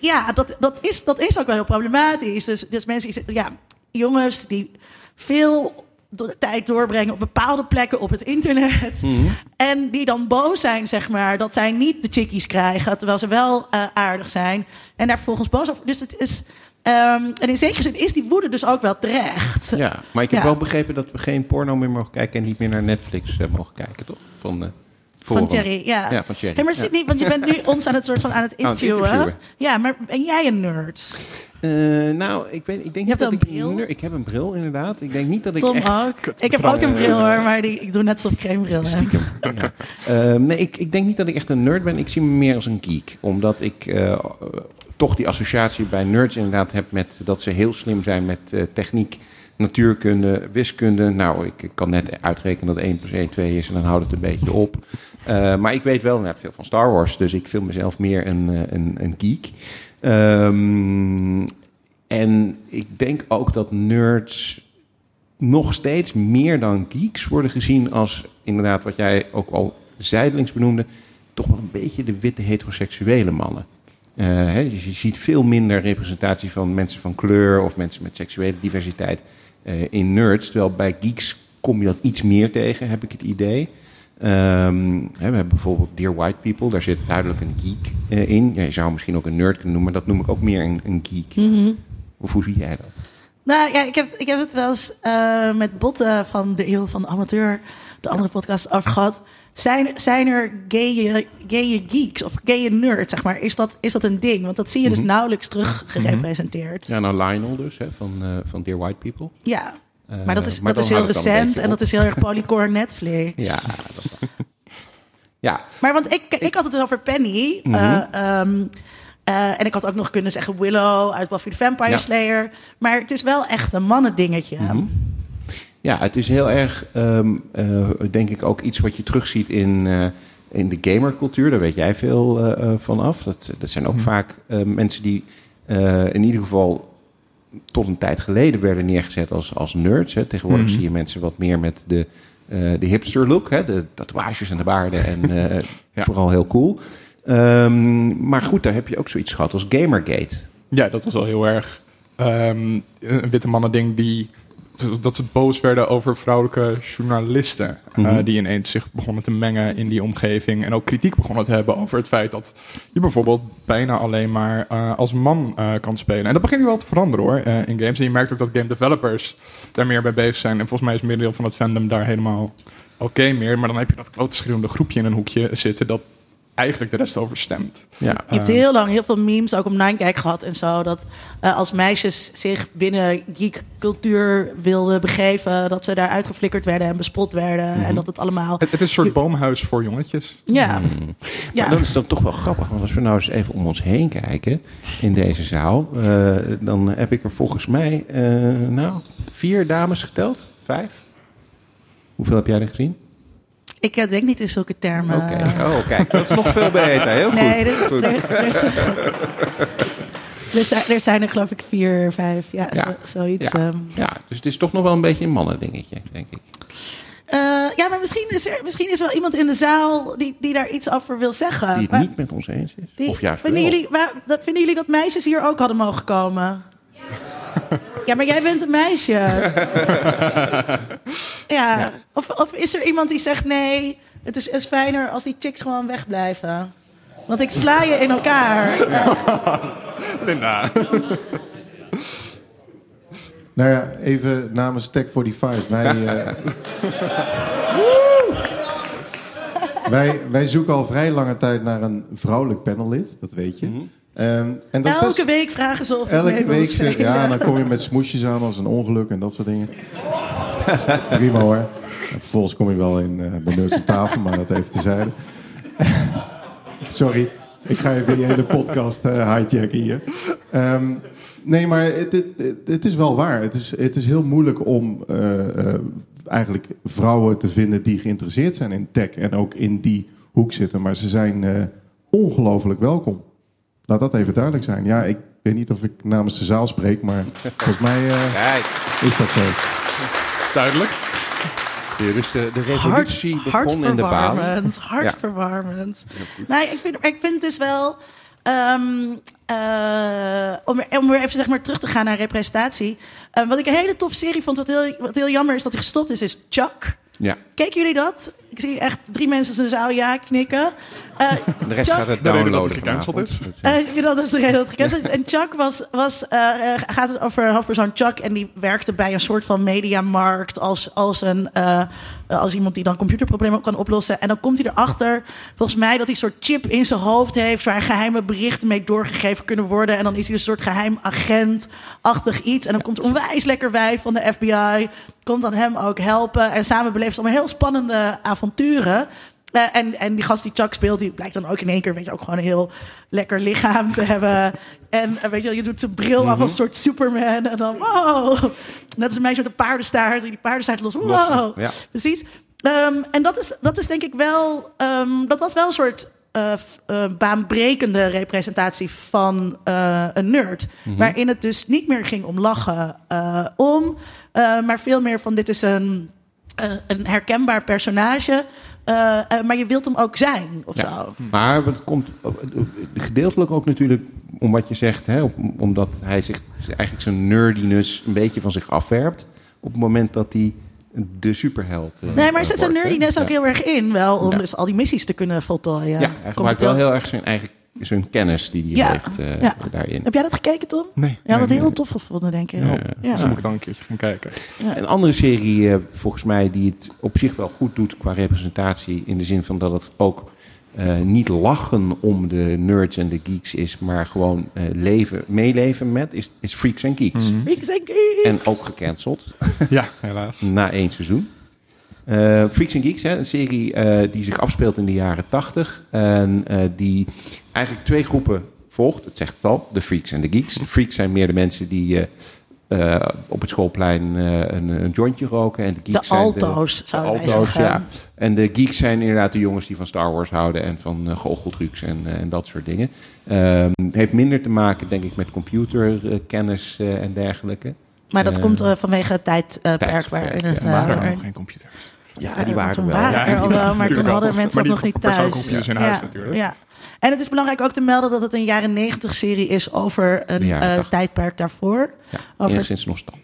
ja, dat, dat, is, dat is ook wel heel problematisch. Dus, dus mensen, ja, jongens die veel de tijd doorbrengen op bepaalde plekken op het internet. Mhm. En die dan boos zijn, zeg maar, dat zij niet de chickies krijgen, terwijl ze wel eh, aardig zijn. En daar vervolgens boos over. Dus het is. ehm, en in zekere zin is die woede dus ook wel terecht. Ja, maar ik heb Ja. wel begrepen dat we geen porno meer mogen kijken en niet meer naar Netflix eh, mogen kijken, toch? Van, Van. Thierry, ja. Ja, van. Hey, maar Ja. Sydney, want je bent nu [laughs] ons aan het soort van aan het Aan het interviewen. Ja, maar ben jij een nerd? Eh, nou, ik, weet, ik denk niet dat een ik... bril? Ik heb een bril, inderdaad. Ik denk niet dat ik Tom echt... ook. Ik heb ook een bril hoor, maar die, ik doe net alsof ik geen bril heb. Ja. [laughs] Eh, nee, ik, ik denk niet dat ik echt een nerd ben. Ik zie me meer als een geek. Omdat ik eh, toch die associatie bij nerds inderdaad heb met dat ze heel slim zijn met techniek, natuurkunde, wiskunde. Nou, ik, ik kan net uitrekenen dat 1 plus 1 2 is en dan houdt het een beetje op. Eh, maar ik weet wel inderdaad veel van Star Wars, dus ik vind mezelf meer een, eh, een, een geek. Ehm, en ik denk ook dat nerds nog steeds meer dan geeks worden gezien als inderdaad wat jij ook al zijdelings benoemde, toch wel een beetje de witte heteroseksuele mannen. Eh, je ziet veel minder representatie van mensen van kleur of mensen met seksuele diversiteit in nerds. Terwijl bij geeks kom je dat iets meer tegen, heb ik het idee. Ehm, hè, we hebben bijvoorbeeld Dear White People, daar zit duidelijk een geek eh, in. Ja, je zou misschien ook een nerd kunnen noemen, maar dat noem ik ook meer een, een geek. Mhm. Of hoe zie jij dat? Nou ja, ik heb, ik heb het wel eens eh, met Botten van de Eeuw van de Amateur, de andere podcast, over gehad. Zijn, zijn er gaye, gaye geeks of gaye nerds, zeg maar? Is dat, is dat een ding? Want dat zie je dus Mhm. nauwelijks terug gerepresenteerd. Ja, nou Lionel dus, hè, van, eh, van Dear White People. Ja, Eh, maar dat is, maar dat is heel recent en dat is heel erg polycore [laughs] Netflix. Ja, dat is. Ja, Maar want ik, ik had het dus over Penny. Mhm. eh, ehm, eh, en ik had ook nog kunnen zeggen Willow uit Buffy the Vampire Ja. Slayer. Maar het is wel echt een mannendingetje. Mhm. Ja, het is heel erg, ehm, eh, denk ik, ook iets wat je terugziet in, eh, in de gamercultuur. Daar weet jij veel eh, van af. Dat, dat zijn ook vaak mensen die in ieder geval tot een tijd geleden werden neergezet als, als nerds. Hè. Tegenwoordig Mhm. zie je mensen wat meer met de, de hipster look. Hè. De tatoeages en de baarden en [laughs] Ja. vooral heel cool. Ehm, maar goed, daar heb je ook zoiets gehad als Gamergate. Ja, dat was wel heel erg ehm, een witte mannen ding die dat ze boos werden over vrouwelijke journalisten eh, Mhm. die ineens zich begonnen te mengen in die omgeving en ook kritiek begonnen te hebben over het feit dat je bijvoorbeeld bijna alleen maar eh, als man eh, kan spelen. En dat begint nu wel te veranderen hoor in games. En je merkt ook dat game developers daar meer bij bezig zijn. En volgens mij is merendeel van het fandom daar helemaal oké meer. Maar dan heb je dat klote schreeuwende groepje in een hoekje zitten dat eigenlijk de rest overstemt. Ja. Je hebt heel lang heel veel memes, ook op Ninekijk gehad en zo. Dat eh, als meisjes zich binnen geekcultuur wilden begeven... dat ze daar uitgeflikkerd werden en bespot werden. Mhm. En dat het allemaal... Het, het is een soort boomhuis voor jongetjes. Ja, Mm. ja. Maar dat is dan toch wel grappig, want als we nou eens even om ons heen kijken in deze zaal, eh, dan heb ik er volgens mij, eh, nou, vier dames geteld? Vijf? Hoeveel heb jij er gezien? Ik eh, denk niet in zulke termen. Oké, oh kijk, dat is nog veel beter. Heel goed. Nee, er, Goed. er, er, er zijn, er zijn er geloof ik vier, vijf, ja, Ja. Zo, zoiets. Ja. ehm. Ja, dus het is toch nog wel een beetje een mannendingetje, denk ik. Eh, ja, maar misschien is er misschien is wel iemand in de zaal die, die daar iets over wil zeggen. Die het Maar niet met ons eens is. die- of juist vinden, wel. jullie, waar- dat, vinden jullie dat meisjes hier ook hadden mogen komen? Ja, maar jij bent een meisje. [laughs] ja. Of, of is er iemand die zegt nee, het is, is fijner als die chicks gewoon wegblijven? Want ik sla je in elkaar. [laughs] Linda. [laughs] Nou ja, even namens Tech 45. Wij, eh, [laughs] wij, wij zoeken al vrij lange tijd naar een vrouwelijk panellid, dat weet je. Ehm, en dat Elke best- week vragen ze of ik Elke week, ze- spelen. ja, dan kom je met [laughs] smoesjes aan als een ongeluk en dat soort dingen. Prima hoor. En vervolgens kom je wel in uh, benauwd op tafel, maar dat even tezijde. [laughs] Sorry, ik ga even die hele podcast eh hijacken hier. Ehm, nee, maar het, het, is wel waar. Het is, het is heel moeilijk om eh, eh, eigenlijk vrouwen te vinden die geïnteresseerd zijn in tech en ook in die hoek zitten. Maar ze zijn eh, ongelooflijk welkom. Laat dat even duidelijk zijn. Ja, ik weet niet of ik namens de zaal spreek, maar volgens mij eh, Kijk, is dat zo. Duidelijk. dus de, de Hart, revolutie begon in de baan. hartverwarmend. Hartverwarmend. Nee, ik vind, ik vind dus wel... ehm, eh, om, om weer even zeg maar, terug te gaan naar representatie. Uh, wat ik een hele toffe serie vond, wat heel, wat heel jammer is dat hij gestopt is, is Chuck. Ja. Keken jullie dat? Ik zie echt drie mensen in de zaal ja knikken. Uh, de rest Chuck, gaat het De reden dat downloaden het gecanceld vanavond. is? Dat, uh, dat is de reden dat het gecanceld is. En Chuck was, was, uh, gaat het over hoofdpersoon Chuck. En die werkte bij een soort van mediamarkt als, als, een, uh, als iemand die dan computerproblemen kan oplossen. En dan komt hij erachter, volgens mij, dat hij een soort chip in zijn hoofd heeft... waar geheime berichten mee doorgegeven kunnen worden. En dan is hij een soort geheim agent-achtig iets. En dan komt er onwijs lekker wijf van de FBI... komt dan hem ook helpen. En samen beleven ze allemaal heel spannende avonturen... Uh, en, en die gast die Chuck speelt, die blijkt dan ook in één keer, weet je, ook gewoon een heel lekker lichaam te hebben. En uh, weet je, je doet zijn bril af als een soort Superman. En dan, wow. Dat is een meisje met een paardenstaart. Die paardenstaart los, wow. Ja. Precies. Um, en dat is, dat is denk ik wel, um, dat was wel een soort uh, uh, baanbrekende representatie van uh, een nerd. Mm-hmm. Waarin het dus niet meer ging om lachen om, maar veel meer van dit is een, een herkenbaar personage. Uh, uh, maar je wilt hem ook zijn, of Ja. zo. Maar het komt gedeeltelijk ook natuurlijk om wat je zegt, hè, om- omdat hij zich eigenlijk zijn nerdiness een beetje van zich afwerpt op het moment dat hij de superheld. eh, Nee, maar er zit zijn nerdiness ook Ja. heel erg in, wel, om Ja. dus al die missies te kunnen voltooien. Ja, hij gebruikt het wel heel- heel erg zijn eigen zijn kennis die hij Ja, heeft eh, ja. daarin. Heb jij dat gekeken, Tom? Nee. Ja, nee, heel nee. tof gevonden, denk ik. Ja. Ja. Dus moet ik dan een keertje gaan kijken. Een andere serie, eh, volgens mij, die het op zich wel goed doet qua representatie. In de zin van dat het ook eh, niet lachen om de nerds en de geeks is, maar gewoon eh, leven, meeleven met, is, is Freaks and Geeks. Ik zeg, eh, En ook gecanceld Ja, helaas. na één seizoen. Eh, Freaks and Geeks, hè, een serie eh, die zich afspeelt in de jaren tachtig. En eh, die eigenlijk twee groepen volgt. Het zegt het al, de Freaks en de Geeks. De Freaks zijn meer de mensen die op het schoolplein eh, een, een jointje roken. En de de geeks zijn alto's, de zouden wij alto's, zeggen. ja. En de geeks zijn inderdaad de jongens die van Star Wars houden en van uh, goocheltrucs en, en dat soort dingen. Ehm, Het heeft minder te maken, denk ik, met computerkennis eh, en dergelijke. Maar dat komt eh, vanwege het tijdperk waarin het... ja. eh, waren er nog geen computers. Ja, Ja, toen wel. waren Ja, er al die wel, maar toen hadden mensen dat nog die niet thuis. computers in huis ja, natuurlijk. Ja. En het is belangrijk ook te melden dat het een jaren negentig serie is over een eh, 80. tijdperk daarvoor. Ja, Over- enigszins nostalgisch.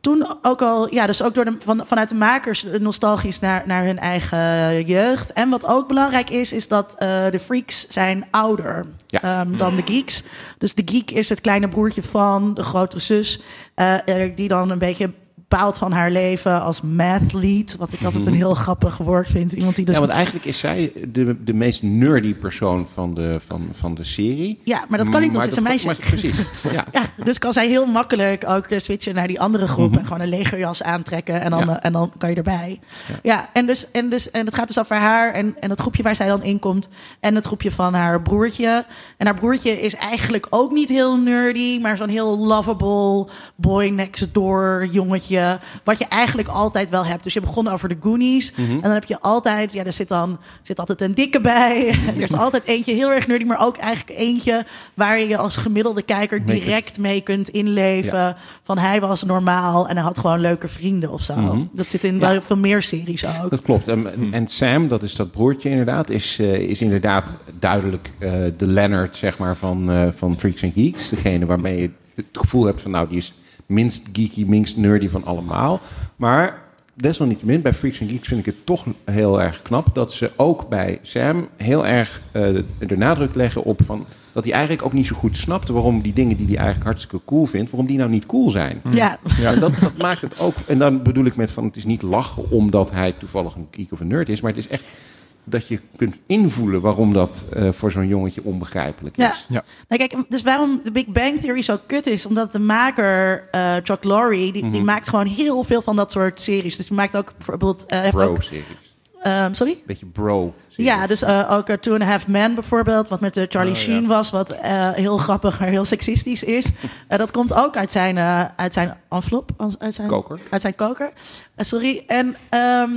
Toen ook al, ja, dus ook door de, van, vanuit de makers nostalgisch naar, naar hun eigen jeugd. En wat ook belangrijk is, is dat eh, de freaks zijn ouder Ja. ehm, dan de geeks. Dus de geek is het kleine broertje van de grote zus, eh, eh, die dan een beetje bepaalt van haar leven als mathlete. Wat ik altijd een heel grappig woord vind. Iemand die dus ja, want eigenlijk is zij de, de meest nerdy persoon van de, van, van de serie. Ja, maar dat kan niet, want ze is een meisje. maar- precies. [laughs] Ja. Ja, dus kan zij heel makkelijk ook eh, switchen naar die andere groep en gewoon een legerjas aantrekken en dan, Ja. eh, en dan kan je erbij. Ja, en, dus, en, dus, en het gaat dus over haar en, en het groepje waar zij dan in komt en het groepje van haar broertje. En haar broertje is eigenlijk ook niet heel nerdy, maar zo'n heel lovable boy next door jongetje. Wat je eigenlijk altijd wel hebt. Dus je begon over de Goonies en dan heb je altijd, ja, er zit dan zit altijd een dikke bij. [laughs] er is altijd eentje heel erg nerdy, maar ook eigenlijk eentje waar je je als gemiddelde kijker direct mee kunt inleven. Van hij was normaal en hij had gewoon leuke vrienden of zo. Dat zit in Ja. veel meer series ook. Dat klopt. En, en Sam, dat is dat broertje inderdaad, is, eh, is inderdaad duidelijk eh, de Leonard zeg maar, van, eh, van Freaks and Geeks. Degene waarmee je het gevoel hebt van nou, die is minst geeky, minst nerdy van allemaal. Maar desalniettemin, bij Freaks and Geeks vind ik het toch heel erg knap dat ze ook bij Sam heel erg eh, de nadruk leggen op van dat hij eigenlijk ook niet zo goed snapt waarom die dingen die hij eigenlijk hartstikke cool vindt, waarom die nou niet cool zijn. Ja, Ja, dat, dat maakt het ook. En dan bedoel ik met van het is niet lachen omdat hij toevallig een geek of een nerd is, maar het is echt dat je kunt invoelen waarom dat eh, voor zo'n jongetje onbegrijpelijk is. Ja. Ja. Nou, kijk, dus waarom de Big Bang Theory zo kut is, omdat de maker eh, Chuck Lorre, die, Mhm. die maakt gewoon heel veel van dat soort series. Dus die maakt ook bijvoorbeeld, eh, heeft ook, Bro-series. ehm, sorry. Beetje bro. Ja, dus eh, ook uh, Two and a Half Men bijvoorbeeld, wat met de Charlie Oh, ja. Sheen was, wat eh, heel grappig, maar heel seksistisch is. [laughs] Eh, dat komt ook uit zijn, eh, uit zijn envelop, uit zijn Koker. Uit zijn koker. Sorry. En, ehm,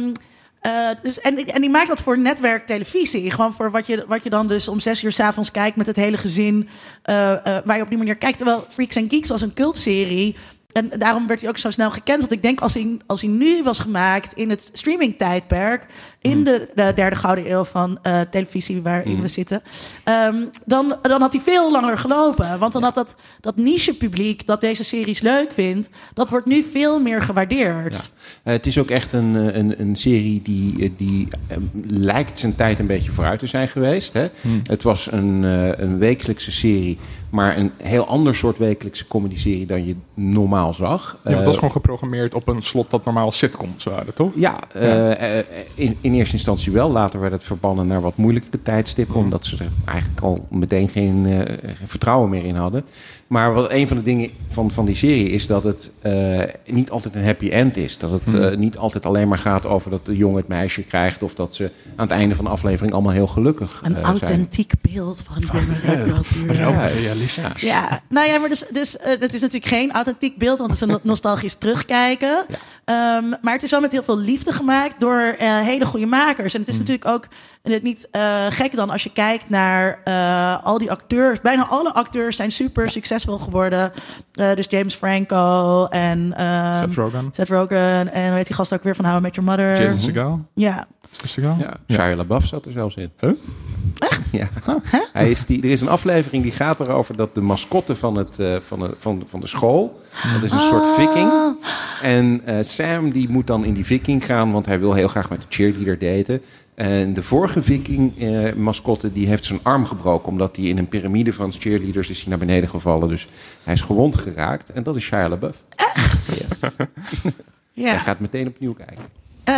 eh, dus, en, en die maakt dat voor netwerktelevisie. Gewoon voor wat je, wat je dan dus om zes uur s'avonds kijkt met het hele gezin. eh, eh, waar je op die manier kijkt. Terwijl Freaks and Geeks was een cultserie. en daarom werd hij ook zo snel gekend. Want ik denk als hij, als hij nu was gemaakt in het streaming-tijdperk, in Mm. de, de derde gouden eeuw van eh, televisie waarin Mm. we zitten, ehm, dan, dan had hij veel langer gelopen. Want dan had dat, dat niche-publiek dat deze series leuk vindt, dat wordt nu veel meer gewaardeerd. Ja. Eh, het is ook echt een, eh, een, een serie die, die eh, lijkt zijn tijd een beetje vooruit te zijn geweest. Hè? Het was een, eh, een wekelijkse serie, maar een heel ander soort wekelijkse comedy-serie dan je normaal zag. Ja, want het was gewoon geprogrammeerd op een slot dat normaal sitcoms waren, toch? Ja, eh, in, in eerste instantie wel. Later werd het verbannen naar wat moeilijkere tijdstippen. Omdat ze er eigenlijk al meteen geen, eh, geen vertrouwen meer in hadden. Maar wat een van de dingen van, van die serie is dat het eh, niet altijd een happy end is. Dat het eh, niet altijd alleen maar gaat over dat de jongen het meisje krijgt. Of dat ze aan het einde van de aflevering allemaal heel gelukkig Een eh, zijn. authentiek beeld van jongere cultuur. Ja, realistisch. Ja, nou ja, maar dus, dus het is natuurlijk geen authentiek beeld, want het is een nostalgisch terugkijken. Ehm, maar het is wel met heel veel liefde gemaakt door eh, hele goede makers. En het is natuurlijk ook eh, niet eh, gek dan als je kijkt naar eh, al die acteurs. Bijna alle acteurs zijn super succesvol geworden. Eh, dus James Franco en ehm, Seth Rogen. Seth Rogen en hoe heet die gast ook weer van How I Met Your Mother. Jason Segel. Ja, Is dat Segel? Ja, Shia LaBeouf zat er zelfs in. Huh? Echt? Ja. Hij is die, er is een aflevering die gaat erover dat de mascotte van, het, eh, van, de, van, van de school... dat is een soort viking. En eh, Sam die moet dan in die viking gaan... want hij wil heel graag met de cheerleader daten. En de vorige viking-mascotte die heeft zijn arm gebroken... omdat hij in een piramide van cheerleaders is hij naar beneden gevallen. Dus hij is gewond geraakt. En dat is Shia LaBeouf. echt? Yes. [laughs] Hij Ja. gaat meteen opnieuw kijken. Eh,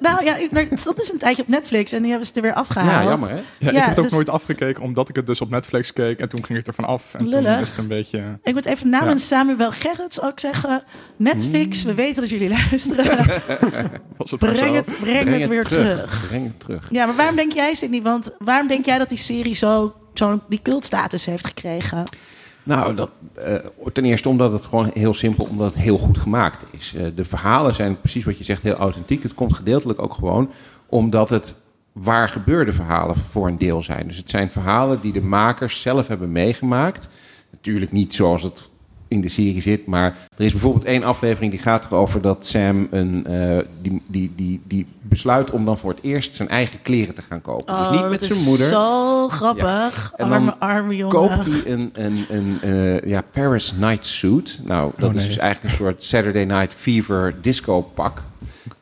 nou ja, het stond dus een tijdje op Netflix en nu hebben ze het er weer afgehaald. Ja, jammer hè? Ja, Ja, ik heb het ook dus- nooit afgekeken, omdat ik het dus op Netflix keek. En toen ging ik er van af. En Lullig. toen is het een beetje... Ik moet even namens Samuel Gerrits ook zeggen... Netflix, we weten dat jullie luisteren. [laughs] Was het breng het, breng het weer terug. Breng het terug. Ja, maar waarom denk jij, Sidney? Want waarom denk jij dat die serie zo, zo die cultstatus heeft gekregen? Nou, dat, eh, ten eerste omdat het gewoon heel simpel, omdat het heel goed gemaakt is. Eh, de verhalen zijn precies wat je zegt, heel authentiek. Het komt gedeeltelijk ook gewoon omdat het waar gebeurde verhalen voor een deel zijn. Dus het zijn verhalen die de makers zelf hebben meegemaakt. Natuurlijk niet zoals het in de serie zit, maar er is bijvoorbeeld één aflevering die gaat erover dat Sam een, eh, die, die, die, die besluit om dan voor het eerst zijn eigen kleren te gaan kopen. dus niet Oh, met dat zijn is moeder. Zo grappig. En dan arme, arme jongen. koopt hij een, een, een eh, ja, Paris Night Suit. Nou, dat Oh, is dus eigenlijk een soort Saturday Night Fever disco pak.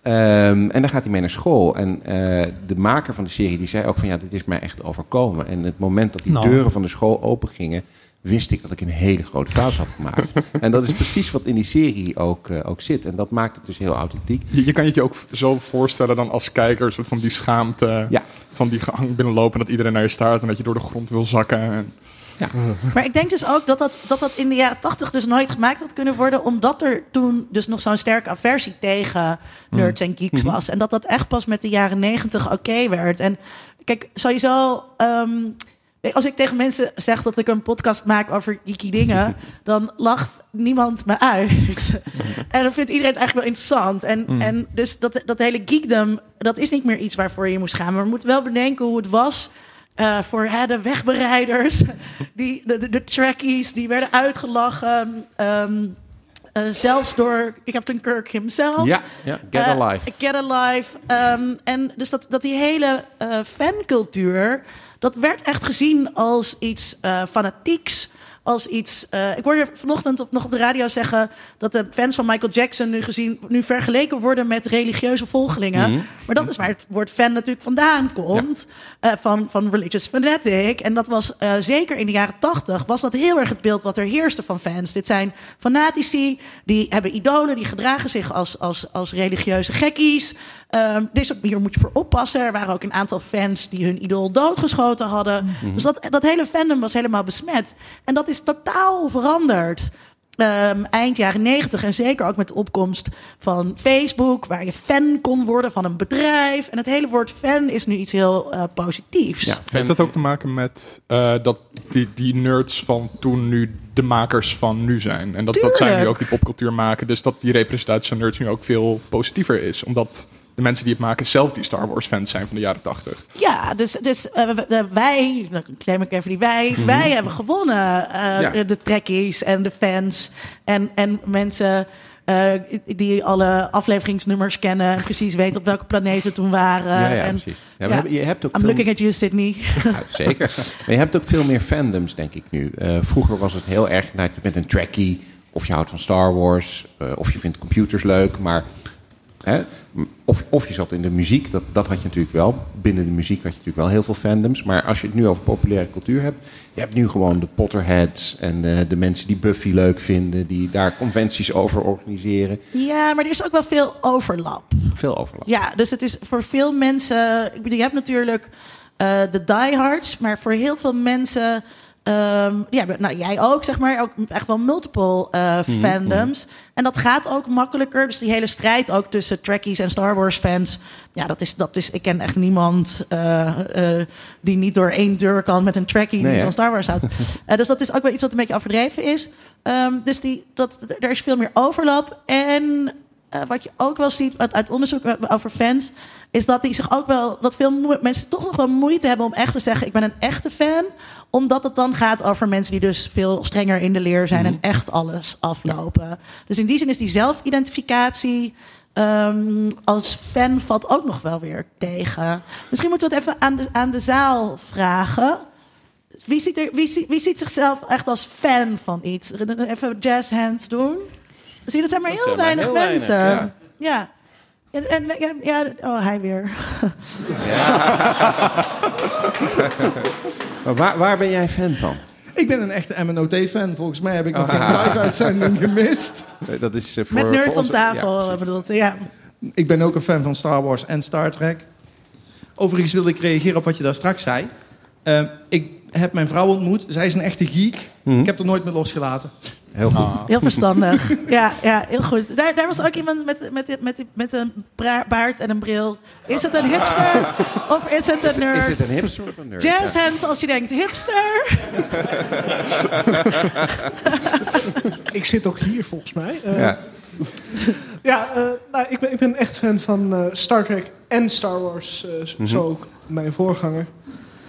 Ehm, en dan gaat hij mee naar school. En eh, de maker van de serie die zei ook van ja, dit is mij echt overkomen. En het moment dat die Nou. deuren van de school open gingen, wist ik dat ik een hele grote fout had gemaakt. [laughs] en dat is precies wat in die serie ook, eh, ook zit. En dat maakt het dus heel authentiek. Je, je kan je het je ook zo voorstellen dan als kijker, soort van die schaamte Ja. van die gang binnenlopen, dat iedereen naar je staart en dat je door de grond wil zakken. En, [laughs] Maar ik denk dus ook dat dat, dat dat in de jaren tachtig dus nooit gemaakt had kunnen worden. Omdat er toen dus nog zo'n sterke aversie tegen nerds en geeks was. En dat dat echt pas met de jaren negentig oké werd. En kijk, sowieso... ehm, als ik tegen mensen zeg dat ik een podcast maak over geeky dingen... [laughs] dan lacht niemand me uit. [laughs] en dan vindt iedereen het eigenlijk wel interessant. En, en dus dat, dat hele geekdom, dat is niet meer iets waarvoor je moest gaan. Maar we moeten wel bedenken hoe het was... Eh, voor hè, de wegbereiders, [laughs] die, de, de, de trackies, die werden uitgelachen. Ehm, eh, zelfs door Captain Kirk himself. Ja, ja Get Eh, Alive. Get Alive. Ehm, en dus dat, dat die hele fancultuur, dat werd echt gezien als iets eh, fanatieks. Als iets. eh, ik hoorde vanochtend op, nog op de radio zeggen dat de fans van Michael Jackson nu gezien, nu vergeleken worden met religieuze volgelingen. Mhm. Maar dat is waar het woord fan natuurlijk vandaan komt. eh, van, van religious fanatic. En dat was eh, zeker in de jaren tachtig, was dat heel erg het beeld wat er heerste van fans. Dit zijn fanatici, die hebben idolen, die gedragen zich als, als, als religieuze gekkies. Ehm, dus hier moet je voor oppassen. Er waren ook een aantal fans die hun idool doodgeschoten hadden. Dus dat, dat hele fandom was helemaal besmet. En dat is totaal veranderd. Ehm, eind jaren negentig en zeker ook met de opkomst van Facebook, waar je fan kon worden van een bedrijf. En het hele woord fan is nu iets heel eh, positiefs. Ja, Heeft dat ook te maken met eh, dat die, die nerds van toen nu de makers van nu zijn? En dat, dat zij nu ook die popcultuur maken. Dus dat die representatie van nerds nu ook veel positiever is. Omdat de mensen die het maken zelf die Star Wars fans zijn van de jaren 80. Ja, dus, dus uh, wij, dan claim ik even die wij, Mhm. wij hebben gewonnen. Uh, Ja. De trekkies en de fans en, en mensen uh, die alle afleveringsnummers kennen en precies weten op welke planeet we toen waren. ja, ja, en, precies. Ja, we ja. hebben- je hebt ook I'm veel- looking at you, Sydney. Ja, zeker. Maar je hebt ook veel meer fandoms, denk ik nu. Eh, vroeger was het heel erg, nou, je bent een trekkie, of je houdt van Star Wars, eh, of je vindt computers leuk, maar... Hè, of, of je zat in de muziek, dat, dat had je natuurlijk wel. Binnen de muziek had je natuurlijk wel heel veel fandoms. Maar als je het nu over populaire cultuur hebt... je hebt nu gewoon de Potterheads en de, de mensen die Buffy leuk vinden... die daar conventies over organiseren. ja, maar er is ook wel veel overlap. Veel overlap. Ja, dus het is voor veel mensen. Ik bedoel, je hebt natuurlijk eh, de diehards, maar voor heel veel mensen. Ehm, ja, nou, jij ook, zeg maar, ook echt wel multiple eh, fandoms. En dat gaat ook makkelijker. Dus die hele strijd ook tussen Trekkies en Star Wars fans. Ja, dat is, dat is ik ken echt niemand eh, eh, die niet door één deur kan met een Trekkie Nee, die van Star Wars houdt. [laughs] Dus dat is ook wel iets wat een beetje overdreven is. Ehm, dus die, dat, er is veel meer overlap. En wat je ook wel ziet uit, uit onderzoek over fans, is dat die zich ook wel dat veel mensen toch nog wel moeite hebben om echt te zeggen: ik ben een echte fan, omdat het dan gaat over mensen die dus veel strenger in de leer zijn en echt alles aflopen. Dus in die zin is die zelfidentificatie ehm, als fan valt ook nog wel weer tegen. Misschien moeten we het even aan de, aan de zaal vragen. Wie ziet, er, wie, wie ziet zichzelf echt als fan van iets? Even jazz hands doen. Zie dat zijn maar heel zijn maar weinig mensen. ja. ja. En, en, ja, ja, oh, hij weer. [laughs] Maar waar, waar ben jij fan van? Ik ben een echte MNOT-fan. Volgens mij heb ik nog [laughs] geen live-uitzending gemist. Dat is eh, voor, Met voor nerds om onze- tafel, Ja, ja. Ja. Ik ben ook een fan van Star Wars en Star Trek. Overigens wilde ik reageren op wat je daar straks zei. Eh, ik heb mijn vrouw ontmoet. Zij is een echte geek. Mhm. Ik heb er nooit meer losgelaten. Heel goed. Heel verstandig. [laughs] ja, ja, heel goed. Daar, daar was ook iemand met, met, met, met een baard en een bril. Is het een hipster of is het een nerd? Is het een hipster of een nerd? Jazz Ja. hands als je denkt hipster. [laughs] Ik zit toch hier volgens mij. Eh, Ja. [laughs] ja, eh, nou, ik, ben, ik ben echt fan van eh, Star Trek en Star Wars. eh, z- Mhm. Zo ook mijn voorganger.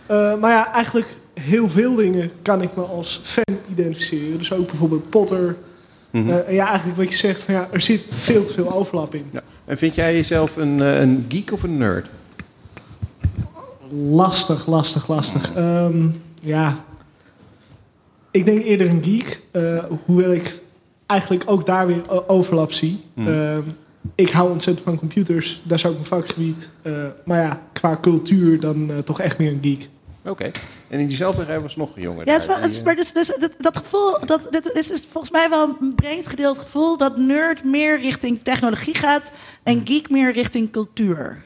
Eh, maar ja, eigenlijk heel veel dingen kan ik me als fan identificeren. Dus ook bijvoorbeeld Potter. Mhm. Eh, en ja, eigenlijk wat je zegt, van, ja, er zit veel te veel overlap in. Ja. En vind jij jezelf een, eh, een geek of een nerd? Lastig, lastig, lastig. Ehm, ja, ik denk eerder een geek. eh, hoewel ik eigenlijk ook daar weer overlap zie. Hmm. Ehm, ik hou ontzettend van computers. Dat is ook mijn vakgebied. Maar ja, qua cultuur dan toch echt meer een geek. Oké. En in diezelfde rij was nog een jongen. Ja, het is wel, het is, maar dus, dus, dat, dat gevoel, dat, dit is, is volgens mij wel een breed gedeeld gevoel dat nerd meer richting technologie gaat en geek meer richting cultuur.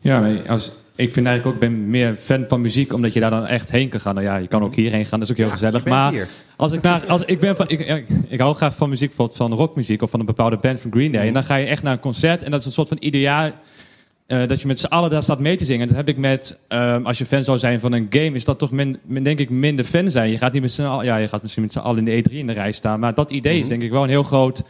Ja, als, ik vind eigenlijk ook, ben meer fan van muziek, omdat je daar dan echt heen kan gaan. Nou ja, je kan ook hierheen gaan, dat is ook heel Ja, gezellig. Maar hier. als ik naar, als ik ben van, ik, ik, ik hou graag van muziek, bijvoorbeeld van rockmuziek of van een bepaalde band van Green Day. En dan ga je echt naar een concert en dat is een soort van ideaal. Eh, dat je met z'n allen daar staat mee te zingen. En dat heb ik met, ehm, als je fan zou zijn van een game, is dat toch min, min- denk ik minder fan zijn. Je gaat niet met z'n allen, ja, je gaat misschien met z'n allen in de E3 in de rij staan. Maar dat idee is denk ik wel een heel groot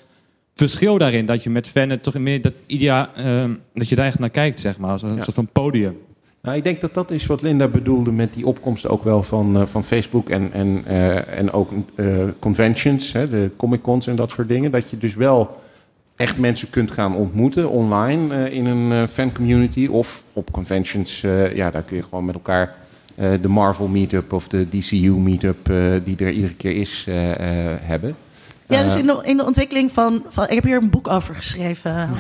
verschil daarin. Dat je met fanen toch meer dat idea, ehm, dat je daar echt naar kijkt, zeg maar. Als een Ja. soort van podium. Nou, ik denk dat dat is wat Linda bedoelde met die opkomst ook wel van, eh, van Facebook en, en, eh, en ook conventions, hè, de Comic Cons en dat soort dingen. Dat je dus wel echt mensen kunt gaan ontmoeten online eh, in een eh, fan community of op conventions. eh, ja, daar kun je gewoon met elkaar de Marvel meetup of de DCU meetup die er iedere keer is hebben. Ja, dus Eh, in de, in de ontwikkeling van, van. Ik heb hier een boek over geschreven.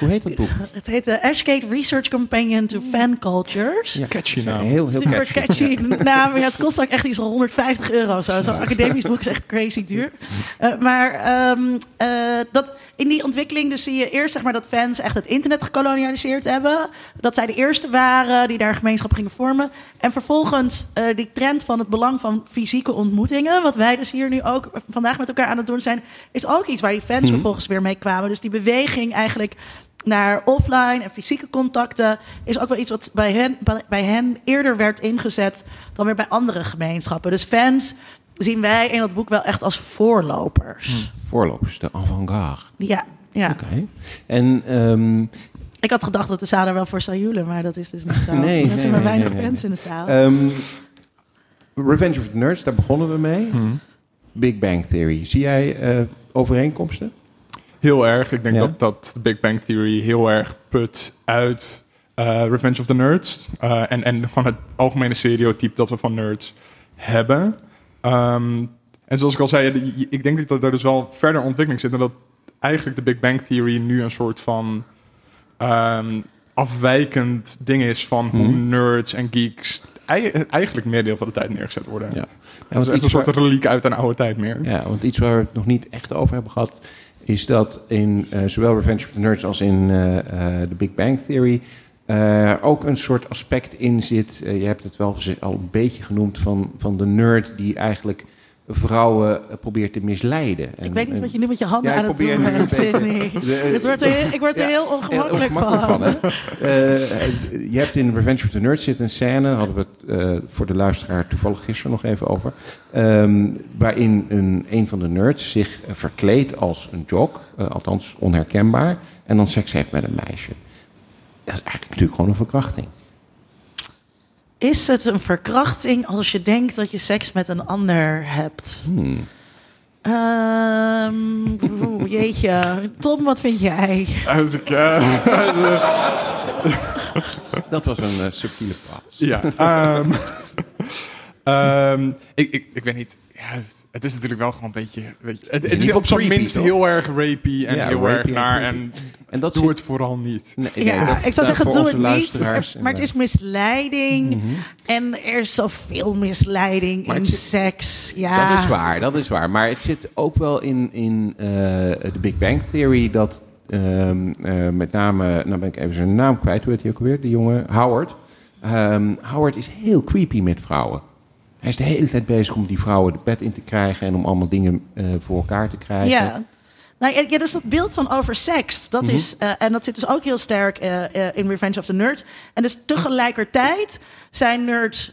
Hoe heet dat boek? [laughs] Het heet de Ashgate Research Companion to Fan Cultures. Ja, Catchy Heel, naam. heel Super catchy. catchy [laughs] naam. Ja, het kost ook echt iets van 150 euro. Zo. Zo'n academisch boek is echt crazy duur. Eh, maar ehm, eh, dat, in die ontwikkeling dus zie je eerst zeg maar, dat fans echt het internet gekolonialiseerd hebben. Dat zij de eerste waren die daar gemeenschap gingen vormen. En vervolgens eh, die trend van het belang van fysieke ontmoetingen. Wat wij dus hier nu ook vandaag met elkaar aan het doen zijn. Is ook iets waar die fans vervolgens weer mee kwamen. Dus die beweging eigenlijk naar offline en fysieke contacten is ook wel iets wat bij hen, bij, hen eerder werd ingezet dan weer bij andere gemeenschappen. Dus fans zien wij in dat boek wel echt als voorlopers. Voorlopers, de avant-garde. Ja, ja. Oké. En ehm, Ik had gedacht dat de zaal er wel voor zou joelen, maar dat is dus niet zo. [laughs] Nee, er nee, zijn maar weinig nee, nee. fans in de zaal. Ehm, Revenge of the Nerds, daar begonnen we mee. Big Bang Theory. Zie jij eh, overeenkomsten? Heel erg. Ik denk Ja? dat, dat The Big Bang Theory heel erg put uit eh, Revenge of the Nerds. Eh, en, en gewoon het algemene stereotype dat we van nerds hebben. Ehm, en zoals ik al zei, de- ik denk dat er dus wel verder ontwikkeling zit. En dat eigenlijk de Big Bang Theory nu een soort van ehm, afwijkend ding is van hoe Mhm. nerds en geeks eigenlijk meer deel van de tijd neergezet worden. Ja. Want is echt een soort waar- reliek uit een oude tijd meer. Ja, want iets waar we het nog niet echt over hebben gehad, is dat in eh, zowel Revenge of the Nerds als in eh, eh, The Big Bang Theory eh, ook een soort aspect in zit. Je hebt het wel al een beetje genoemd van, van de nerd die eigenlijk vrouwen eh, probeert te misleiden. En- ik weet niet wat je nu met je handen Ja, ik aan het doen bent, [laughs] de- Het wordt er, ik word er Ja, heel ongemakkelijk van. van. Eh, je hebt in Revenge of the Nerds zit een scène, hadden we het eh, voor de luisteraar toevallig gisteren nog even over, ehm, waarin een, een van de nerds zich verkleedt als een jock, althans onherkenbaar, en dan seks heeft met een meisje. Dat is eigenlijk natuurlijk gewoon een verkrachting. Is het een verkrachting als je denkt dat je seks met een ander hebt? Hmm. Ehm, jeetje. Tom, wat vind jij? [laughs] Dat was een eh, subtiele paas. Ja. ehm, [laughs] ehm, ik, ik, ik weet niet. Ja, het- is natuurlijk wel gewoon een beetje. Weet je, het, is op zijn minst toch? heel erg rapey en Ja, heel rapey erg en naar. En En dat doe zit- het vooral niet. Nee, nee, Ja, dat ik zou zeggen, doe het niet. Maar het is misleiding. En er is zoveel misleiding Maar in zit- seks. Ja. Dat is waar, dat is waar. Maar het zit ook wel in, in eh, de Big Bang Theory dat ehm, eh, met name, nou ben ik even zijn naam kwijt, hoe heet hij ook alweer, die jongen? Howard. Ehm, Howard is heel creepy met vrouwen. Hij is de hele tijd bezig om die vrouwen de bed in te krijgen en om allemaal dingen eh, voor elkaar te krijgen. Nou, ja, dus dat beeld van oversext, dat Mhm. is, eh, en dat zit dus ook heel sterk eh, eh, in Revenge of the Nerds. En dus tegelijkertijd zijn nerds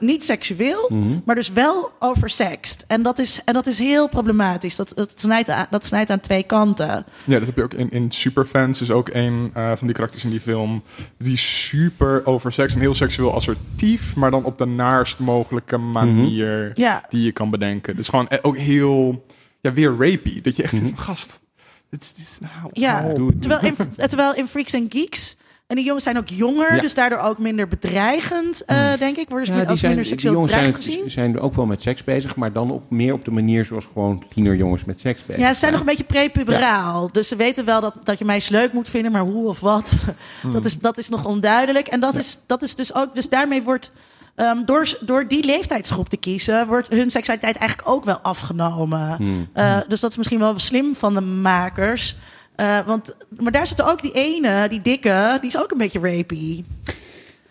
niet seksueel, Mhm. maar dus wel oversext. En dat is, en dat is heel problematisch. Dat, dat, snijdt aan, dat snijdt aan twee kanten. Ja, dat heb je ook in, in Superfans. Is ook een van die karakters in die film. Die super over seks en heel seksueel assertief. Maar dan op de naarst mogelijke manier Ja. die je kan bedenken. Dus gewoon ook heel. Ja, weer rapey. Dat je echt zit van gast. Dit is, dit is nou. Ja, terwijl in, terwijl in Freaks and Geeks. En die jongens zijn ook jonger, Ja. dus daardoor ook minder bedreigend, eh, denk ik. Worden ze Ja, als minder die seksueel bedreigend zijn, gezien. zijn ook wel met seks bezig, maar dan op, meer op de manier zoals gewoon tienerjongens met seks bezig Ja, ze zijn nog een beetje prepuberaal. Dus ze weten wel dat, dat je meisjes leuk moet vinden, maar hoe of wat, [laughs] dat, is, dat is nog onduidelijk. En dat, is, dat is dus ook, dus daarmee wordt, ehm, door, door die leeftijdsgroep te kiezen, wordt hun seksualiteit eigenlijk ook wel afgenomen. Eh, dus dat is misschien wel slim van de makers. Eh, want, maar daar zit ook die ene, die dikke, die is ook een beetje rapey.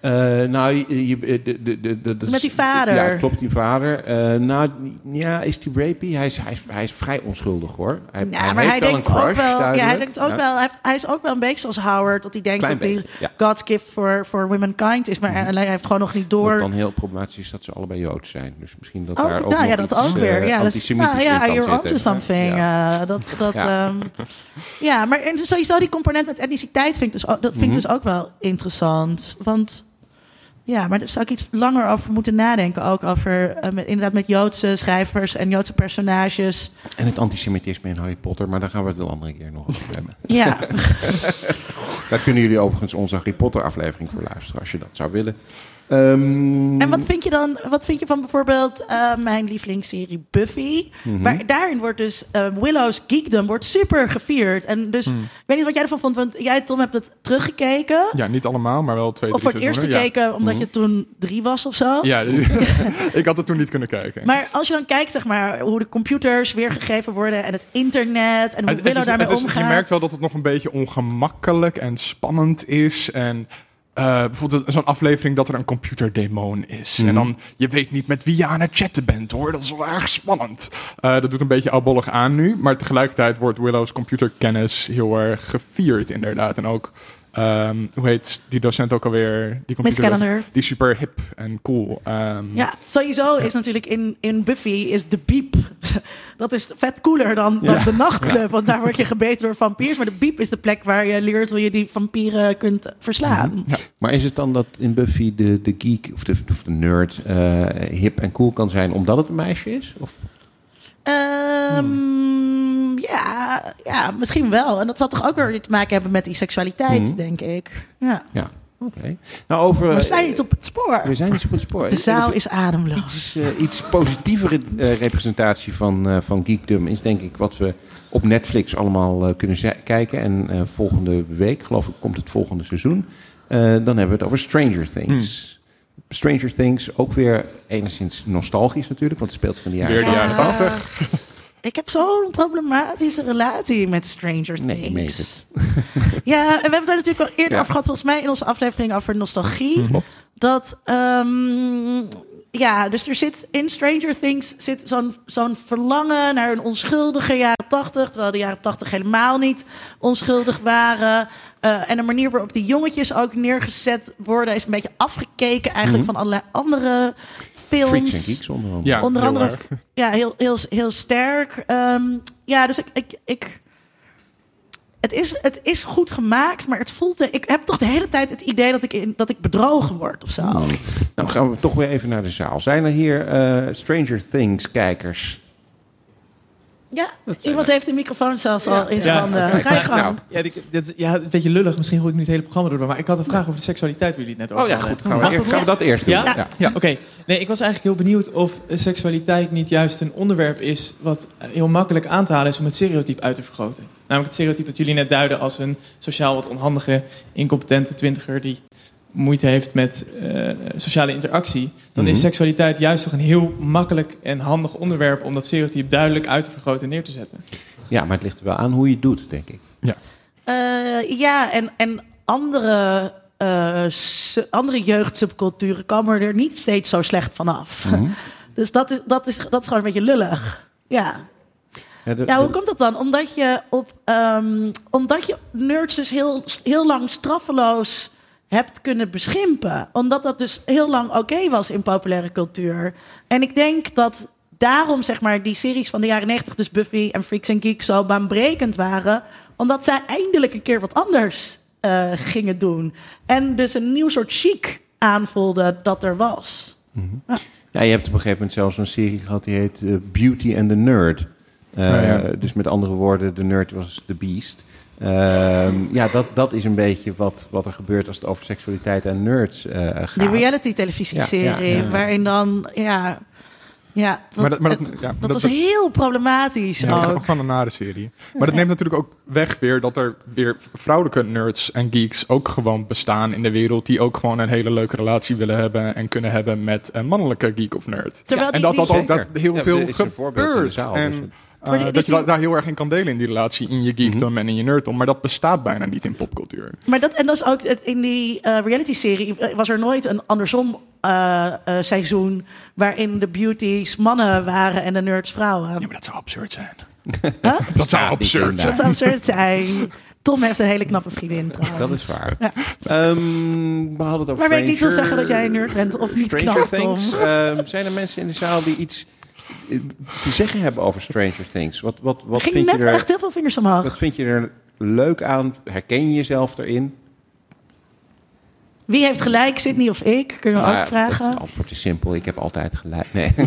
Eh, nou, je, je- de, de, de, Met die vader. Ja, klopt, die vader. Eh, nou, ja, is die rapey? Hij is, hij, is, hij is vrij onschuldig, hoor. Hij, Ja, maar hij denkt ook wel. Ja, hij denkt ook Ja. wel. Hij, heeft, hij is ook wel een beetje zoals Howard, dat hij denkt Klein dat hij beetje, ja. God's gift for, for womankind is, maar hij heeft gewoon nog niet door. Wat dan heel problematisch is dat ze allebei Joods zijn. Dus misschien dat Ook, daar ook nou ja, dat iets, ook eh, weer. Ja, dat is, antisemitisch nou ja, you're zitten. onto something. Ja. eh, dat, [laughs] dat, Ja. ja. ja, maar en sowieso die component met etniciteit vind ik dus ook, dat vind ik Mhm. dus ook wel interessant. Want ja, maar daar zou ik iets langer over moeten nadenken. Ook over, eh, met, inderdaad, met Joodse schrijvers en Joodse personages. En het antisemitisme in Harry Potter, maar daar gaan we het een andere keer nog over hebben. [laughs] Ja, [laughs] Daar kunnen jullie overigens onze Harry Potter aflevering voor luisteren, als je dat zou willen. Ehm, En wat vind je dan wat vind je van bijvoorbeeld eh, mijn lievelingsserie Buffy? Mhm. Maar daarin wordt dus eh, Willow's geekdom wordt super gevierd. En dus, Mhm. ik weet niet wat jij ervan vond, want jij, Tom, hebt het teruggekeken. Ja, niet allemaal, maar wel twee, Of voor het eerst gekeken omdat je toen drie was of zo. Ja, [laughs] [laughs] ik had het toen niet kunnen kijken. Maar als je dan kijkt, zeg maar, hoe de computers weergegeven worden en het internet en hoe Het- het Willow is- daarmee het is- omgaat. Je merkt wel dat het nog een beetje ongemakkelijk en spannend is. En eh, bijvoorbeeld zo'n aflevering dat er een computerdemon is. Mhm. En dan, je weet niet met wie je aan het chatten bent hoor. Dat is wel erg spannend. Eh, dat doet een beetje oudbollig aan nu. Maar tegelijkertijd wordt Willow's computerkennis heel erg gevierd inderdaad. En ook ehm, hoe heet die docent ook alweer? Die Miss. Calendar. Die is super hip en cool. Ehm, Ja, sowieso is natuurlijk in, in Buffy is de biep. [laughs] Dat is vet cooler dan, dan Ja. de nachtclub. Want daar word je gebeten door vampiers. Maar de biep is de plek waar je leert hoe je die vampieren kunt verslaan. Maar is het dan dat in Buffy de, de geek of de, of de nerd eh, hip en cool kan zijn omdat het een meisje is? Of? Ehm, ja, ja, misschien wel. En dat zal toch ook weer te maken hebben met die seksualiteit, Mhm. denk ik. Ja. Ja, oké. Nou, over... We zijn iets op het spoor. We zijn iets op het spoor. De zaal is ademloos. Iets, eh, iets positievere eh, representatie van, eh, van geekdom is denk ik wat we op Netflix allemaal eh, kunnen kijken. En eh, volgende week, geloof ik, komt het volgende seizoen. Eh, dan hebben we het over Stranger Things. Stranger Things, ook weer enigszins nostalgisch natuurlijk, want het speelt zich in de jaren Weer de jaren Ja. 80. Ik heb zo'n problematische relatie met Stranger Things. [laughs] Ja, en we hebben het daar natuurlijk al eerder Ja. over gehad, volgens mij in onze aflevering over nostalgie. Klopt. Dat, ehm, ja, dus er zit in Stranger Things zit zo'n zo'n verlangen naar een onschuldige jaren tachtig, terwijl de jaren tachtig helemaal niet onschuldig waren. Eh, en de manier waarop die jongetjes ook neergezet worden is een beetje afgekeken eigenlijk van allerlei andere films. Freaks en Geeks onder andere. Ja, Onder heel andere, erg. ja, heel, heel, heel sterk. Ehm, ja, dus ik, ik, ik het, is, het is goed gemaakt, maar het voelt. Ik heb toch de hele tijd het idee dat ik, in, dat ik bedrogen word of zo. Nou gaan we toch weer even naar de zaal. Zijn er hier eh, Stranger Things kijkers? Ja, iemand heeft de microfoon zelfs al in zijn Ja, handen. Ga je gang. Ja, dit, ja, een beetje lullig. Misschien gooi ik nu het hele programma door. Maar ik had een vraag over de seksualiteit waar jullie het net over Oh ja, goed. Gaan we, eerst, dat? gaan we dat eerst doen? Ja? Ja, oké. Nee, ik was eigenlijk heel benieuwd of seksualiteit niet juist een onderwerp is wat eh, heel makkelijk aan te halen is om het stereotype uit te vergroten. Namelijk het stereotype dat jullie net duiden als een sociaal wat onhandige, incompetente twintiger die moeite heeft met eh, sociale interactie. Dan Mhm. is seksualiteit juist toch een heel makkelijk en handig onderwerp om dat stereotype duidelijk uit te vergroten en neer te zetten. Ja, maar het ligt er wel aan hoe je het doet, denk ik. Eh, ja, en, en andere, eh, su- andere jeugdsubculturen komen er niet steeds zo slecht vanaf. Mhm. [laughs] Dus dat is, dat, is, dat is gewoon een beetje lullig. Ja. Ja, de- Ja, hoe de- komt dat dan? Omdat je op ehm, omdat je nerds dus heel, heel lang straffeloos hebt kunnen beschimpen. Omdat dat dus heel lang oké was in populaire cultuur. En ik denk dat daarom zeg maar die series van de jaren 90, dus Buffy en Freaks and Geeks, zo baanbrekend waren. Omdat zij eindelijk een keer wat anders eh, gingen doen. En dus een nieuw soort chic aanvoelden dat er was. Ja, je hebt op een gegeven moment zelfs een serie gehad die heet eh, Beauty and the Nerd. Eh, ja. Dus met andere woorden, de nerd was de beast. Ehm, ja, dat, dat is een beetje wat, wat er gebeurt als het over seksualiteit en nerds eh, gaat. Die reality televisieserie, Ja, ja, ja. waarin dan, ja... Ja, dat, Maar dat- maar dat- dat dat- was dat- heel problematisch Ja, dat is ook. ook gewoon een nare serie. Maar dat neemt natuurlijk ook weg weer dat er weer vrouwelijke nerds en geeks ook gewoon bestaan in de wereld. Die ook gewoon een hele leuke relatie willen hebben en kunnen hebben met een mannelijke geek of nerd. Terwijl en die- dat dat die- ook dat Zeker. heel Ja, veel is een voorbeeld in de gebeurt. zaal, en dus het- uh, Maar die- dat dus je die- daar heel erg in kan delen in die relatie, in je geekdom en in je nerddom. Maar dat bestaat bijna niet in popcultuur. Maar dat, en dat is ook het, in die eh, reality-serie eh, was er nooit een andersom eh, eh, seizoen waarin de beauties mannen waren en de nerds vrouwen. Ja, maar dat zou absurd zijn. Huh? [laughs] Dat zou absurd zijn. Dat zou absurd zijn. Tom heeft een hele knappe vriendin trouwens. [laughs] Dat is waar. Ja. Ehm, we hadden het over Waarmee ik niet wil zeggen dat jij een nerd bent of niet Stranger knap, Things. Tom. Ehm, zijn er mensen in de zaal die iets te zeggen hebben over Stranger Things? Wat, wat, wat, Er vind, ging je net er, echt heel veel vingers omhoog. wat vind je er leuk aan? Herken je jezelf erin? Wie heeft gelijk, Sydney of ik? Kunnen we Nou ook ja, Het vragen. antwoord is simpel. Ik heb altijd gelijk. Nee. [laughs]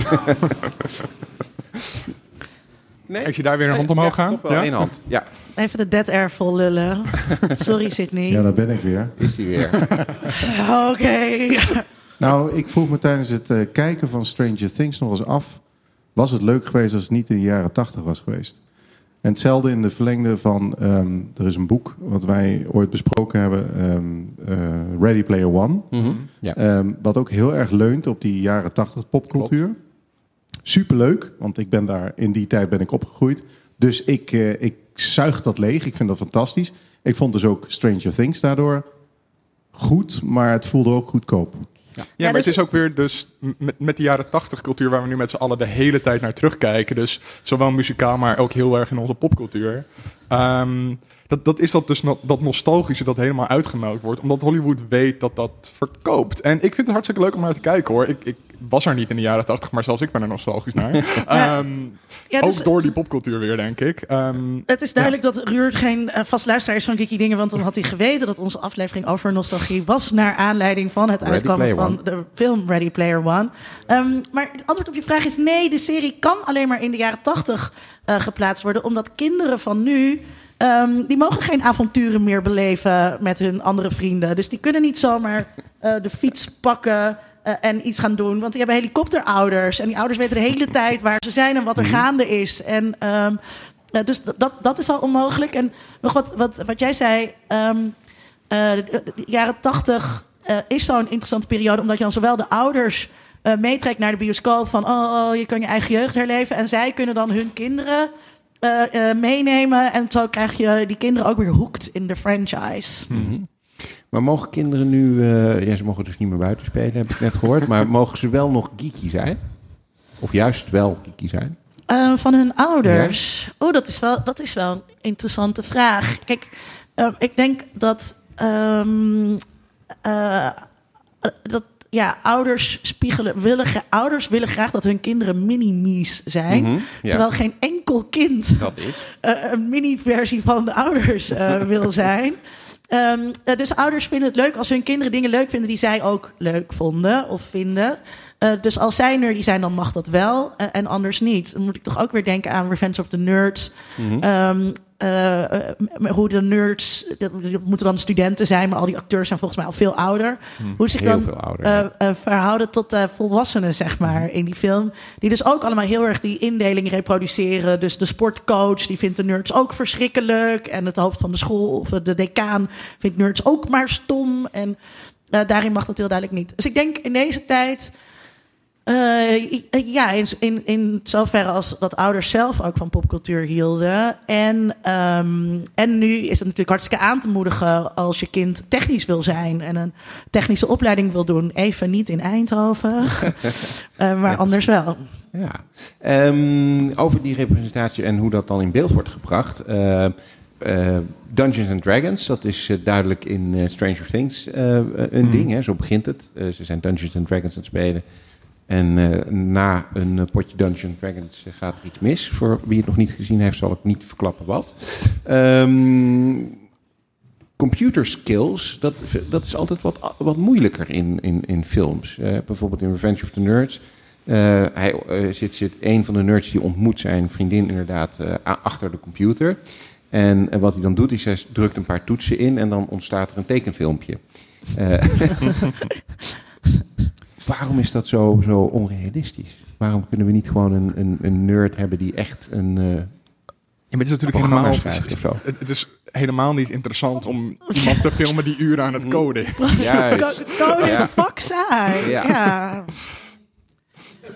nee? Ik zie daar weer een hand omhoog Ja, gaan. Toch wel Ja? één hand. Ja, Even de dead air vol lullen. [laughs] Sorry, Sydney. Ja, daar ben ik weer. is die weer. [laughs] Oké. Nou, ik vroeg me tijdens het eh, kijken van Stranger Things nog eens af... was het leuk geweest als het niet in de jaren tachtig was geweest? En hetzelfde in de verlengde van... ehm, er is een boek wat wij ooit besproken hebben... ehm, eh, Ready Player One. Mhm. Ja. Ehm, wat ook heel erg leunt op die jaren tachtig popcultuur. Superleuk, want ik ben daar in die tijd ben ik opgegroeid. Dus ik, eh, ik zuig dat leeg. Ik vind dat fantastisch. Ik vond dus ook Stranger Things daardoor goed, maar het voelde ook goedkoop. Ja, Ja, maar dus- het is ook weer dus met, met de jaren tachtig cultuur waar we nu met z'n allen de hele tijd naar terugkijken. Dus zowel muzikaal, maar ook heel erg in onze popcultuur. Ehm, dat, dat is dat dus no- dat nostalgische dat helemaal uitgemelkt wordt. Omdat Hollywood weet dat dat verkoopt. En ik vind het hartstikke leuk om naar te kijken hoor. Ik, ik was er niet in de jaren tachtig, maar zelfs ik ben er nostalgisch naar. [laughs] Ehm, Ja, dus ook door die popcultuur weer, denk ik. Ehm, het is duidelijk dat Ruurt geen eh, vast luisteraar is van Geeky Dingen. Want dan had hij [laughs] geweten dat onze aflevering over nostalgie was. Naar aanleiding van het Ready uitkomen van de film Ready Player One. Ehm, maar het antwoord op je vraag is nee. De serie kan alleen maar in de jaren tachtig eh, geplaatst worden. Omdat kinderen van nu... ehm, die mogen geen avonturen meer beleven met hun andere vrienden. Dus die kunnen niet zomaar eh, de fiets pakken eh, en iets gaan doen. Want die hebben helikopterouders. En die ouders weten de hele tijd waar ze zijn en wat er gaande is. En ehm, eh, dus dat- dat, is al onmogelijk. En nog wat, wat, wat jij zei. ehm, eh, de, de jaren tachtig is zo'n interessante periode. Omdat je dan zowel de ouders meetrekt naar de bioscoop. Van oh, oh, je kan je eigen jeugd herleven. En zij kunnen dan hun kinderen eh, eh, meenemen. En zo krijg je die kinderen ook weer hooked in de franchise. Mhm. Maar mogen kinderen nu... eh, ja, ze mogen dus niet meer buiten spelen, heb ik net gehoord. maar [laughs] mogen ze wel nog geeky zijn? Of juist wel geeky zijn? Eh, van hun ouders. Oh, dat is, wel, dat is wel een interessante vraag. Kijk, eh, ik denk dat, ehm, eh, dat ja, ouders spiegelen, willen, ouders willen graag dat hun kinderen mini-mies zijn. Mhm, ja. Terwijl geen enkel kind Dat is. eh, een mini-versie van de ouders eh, [laughs] wil zijn. Ehm, eh, dus ouders vinden het leuk als hun kinderen dingen leuk vinden die zij ook leuk vonden of vinden. Dus als zij nerdy zijn, dan mag dat wel en anders niet. Dan moet ik toch ook weer denken aan Revenge of the Nerds. Mhm. Ehm, eh, eh, m- hoe de nerds, dat moeten dan studenten zijn, maar al die acteurs zijn volgens mij al veel ouder. Hoe zich dan ouder. eh, eh, verhouden tot eh, volwassenen, zeg maar, in die film. Die dus ook allemaal heel erg die indeling reproduceren. Dus de sportcoach, die vindt de nerds ook verschrikkelijk. En het hoofd van de school, of de decaan, vindt nerds ook maar stom. En eh, daarin mag dat heel duidelijk niet. Dus ik denk in deze tijd... eh, ja, in, in, in zoverre als dat ouders zelf ook van popcultuur hielden. En, ehm, en nu is het natuurlijk hartstikke aan te moedigen als je kind technisch wil zijn en een technische opleiding wil doen. Even niet in Eindhoven, [laughs] eh, maar anders wel. Ja. Ehm, over die representatie en hoe dat dan in beeld wordt gebracht. eh, eh, Dungeons and Dragons, dat is duidelijk in Stranger Things eh, een ding. Hè? Zo begint het. Eh, ze zijn Dungeons and Dragons aan het spelen. En eh, na een eh, potje Dungeons and Dragons eh, gaat er iets mis. Voor wie het nog niet gezien heeft, zal ik niet verklappen wat. Ehm, computer skills, dat, dat is altijd wat, wat moeilijker in, in, in films. Bijvoorbeeld in Revenge of the Nerds. Hij zit, zit een van de nerds die ontmoet zijn vriendin inderdaad achter de computer. En wat hij dan doet, is hij drukt een paar toetsen in en dan ontstaat er een tekenfilmpje. [laughs] [laughs] Waarom is dat zo, zo onrealistisch? Waarom kunnen we niet gewoon een, een, een nerd hebben die echt een eh, Ja, maar het is natuurlijk helemaal, schrijft of zo? het, het is helemaal niet interessant om iemand te filmen die uren aan het coden is. Juist. Co- Code is Ja. fuck saai. Ja. Ja.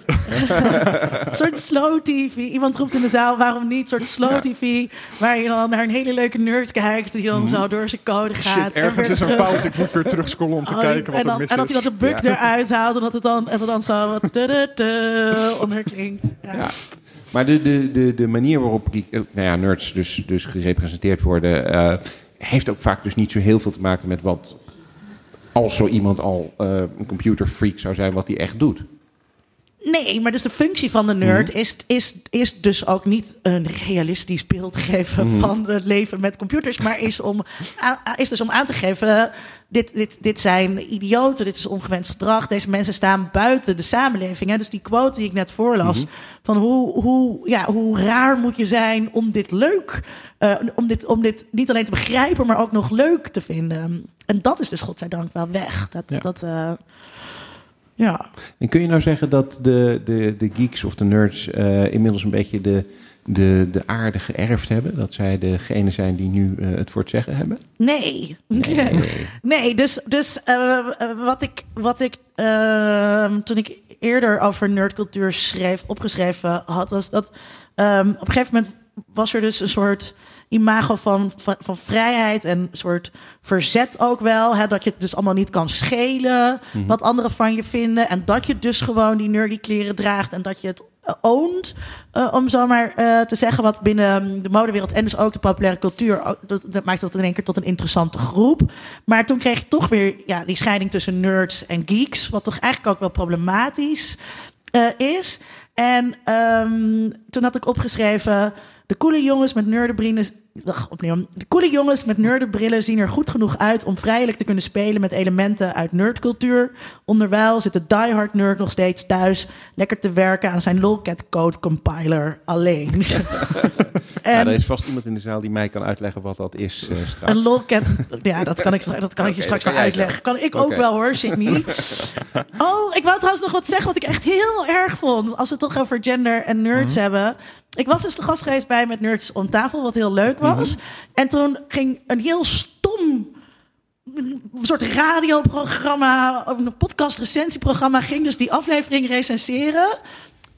[laughs] [laughs] een soort slow tv. Iemand roept in de zaal, waarom niet? Een soort slow tv, waar je dan naar een hele leuke nerd kijkt... die dan zo door zijn code gaat. Mhm. Shit, en ergens is een fout. Ik moet weer terugscrollen om te Oh, kijken wat dan, er mis En dat hij is. dan de bug Ja. eruit haalt en dat het dan, en dat dan zo wat tudutu onder klinkt. Ja. Maar de, de, de, de manier waarop eh, nou ja, nerds dus, dus gerepresenteerd worden, eh, heeft ook vaak dus niet zo heel veel te maken met wat, als zo iemand al eh, een computerfreak zou zijn, wat hij echt doet. Nee, maar dus de functie van de nerd is, is, is dus ook niet een realistisch beeld geven van het leven met computers, maar is, om, is dus om aan te geven: dit, dit, dit zijn idioten, dit is ongewenst gedrag. Deze mensen staan buiten de samenleving. Hè? Dus die quote die ik net voorlas: van hoe, hoe, ja, hoe raar moet je zijn om dit leuk, eh, om, dit, om dit niet alleen te begrijpen, maar ook nog leuk te vinden. En dat is dus godzijdank wel weg. Dat, Ja. dat, eh, ja. En kun je nou zeggen dat de, de, de geeks of de nerds eh, inmiddels een beetje de, de, de aarde geërfd hebben? Dat zij degene zijn die nu eh, het voor het zeggen hebben? Nee. Nee, [laughs] dus, dus eh, eh, wat ik, wat ik ehm, toen ik eerder over nerdcultuur schreef, opgeschreven had, was dat ehm, op een gegeven moment was er dus een soort imago van, van, van vrijheid en een soort verzet ook wel. Hè, dat je het dus allemaal niet kan schelen wat anderen van je vinden. En dat je dus gewoon die nerdy kleren draagt en dat je het eh, owned, eh, om zo maar eh, te zeggen, wat binnen de modewereld en dus ook de populaire cultuur, ook- dat, dat maakt dat in één keer tot een interessante groep. Maar toen kreeg je toch weer ja, die scheiding tussen nerds en geeks, wat toch eigenlijk ook wel problematisch is. En ehm, toen had ik opgeschreven, de coole jongens met nerdenbrillen... Opnieuw. De coole jongens met nerdenbrillen zien er goed genoeg uit om vrijelijk te kunnen spelen met elementen uit nerdcultuur. Onderwijl zit de diehard nerd nog steeds thuis lekker te werken aan zijn lolcat code compiler alleen. [laughs] En er is vast iemand in de zaal die mij kan uitleggen wat dat is eh, een lolcat, ja, dat kan ik, dat kan ik je straks wel uitleggen. Kan ik ook wel hoor, Sydney. [laughs] Oh, ik wou trouwens nog wat zeggen wat ik echt heel erg vond. Als we het toch over gender en nerds Mhm. hebben. Ik was dus de gast geweest bij Met Nerds om tafel, wat heel leuk was. Mhm. En toen ging een heel stom een soort radioprogramma, of een podcast recensieprogramma, ging dus die aflevering recenseren.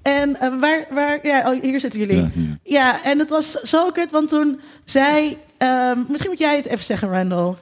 En eh, waar, waar, ja, oh, hier zitten jullie. Ja, hier. Ja, en het was zo kut, want toen zei, ehm, misschien moet jij het even zeggen, Randall.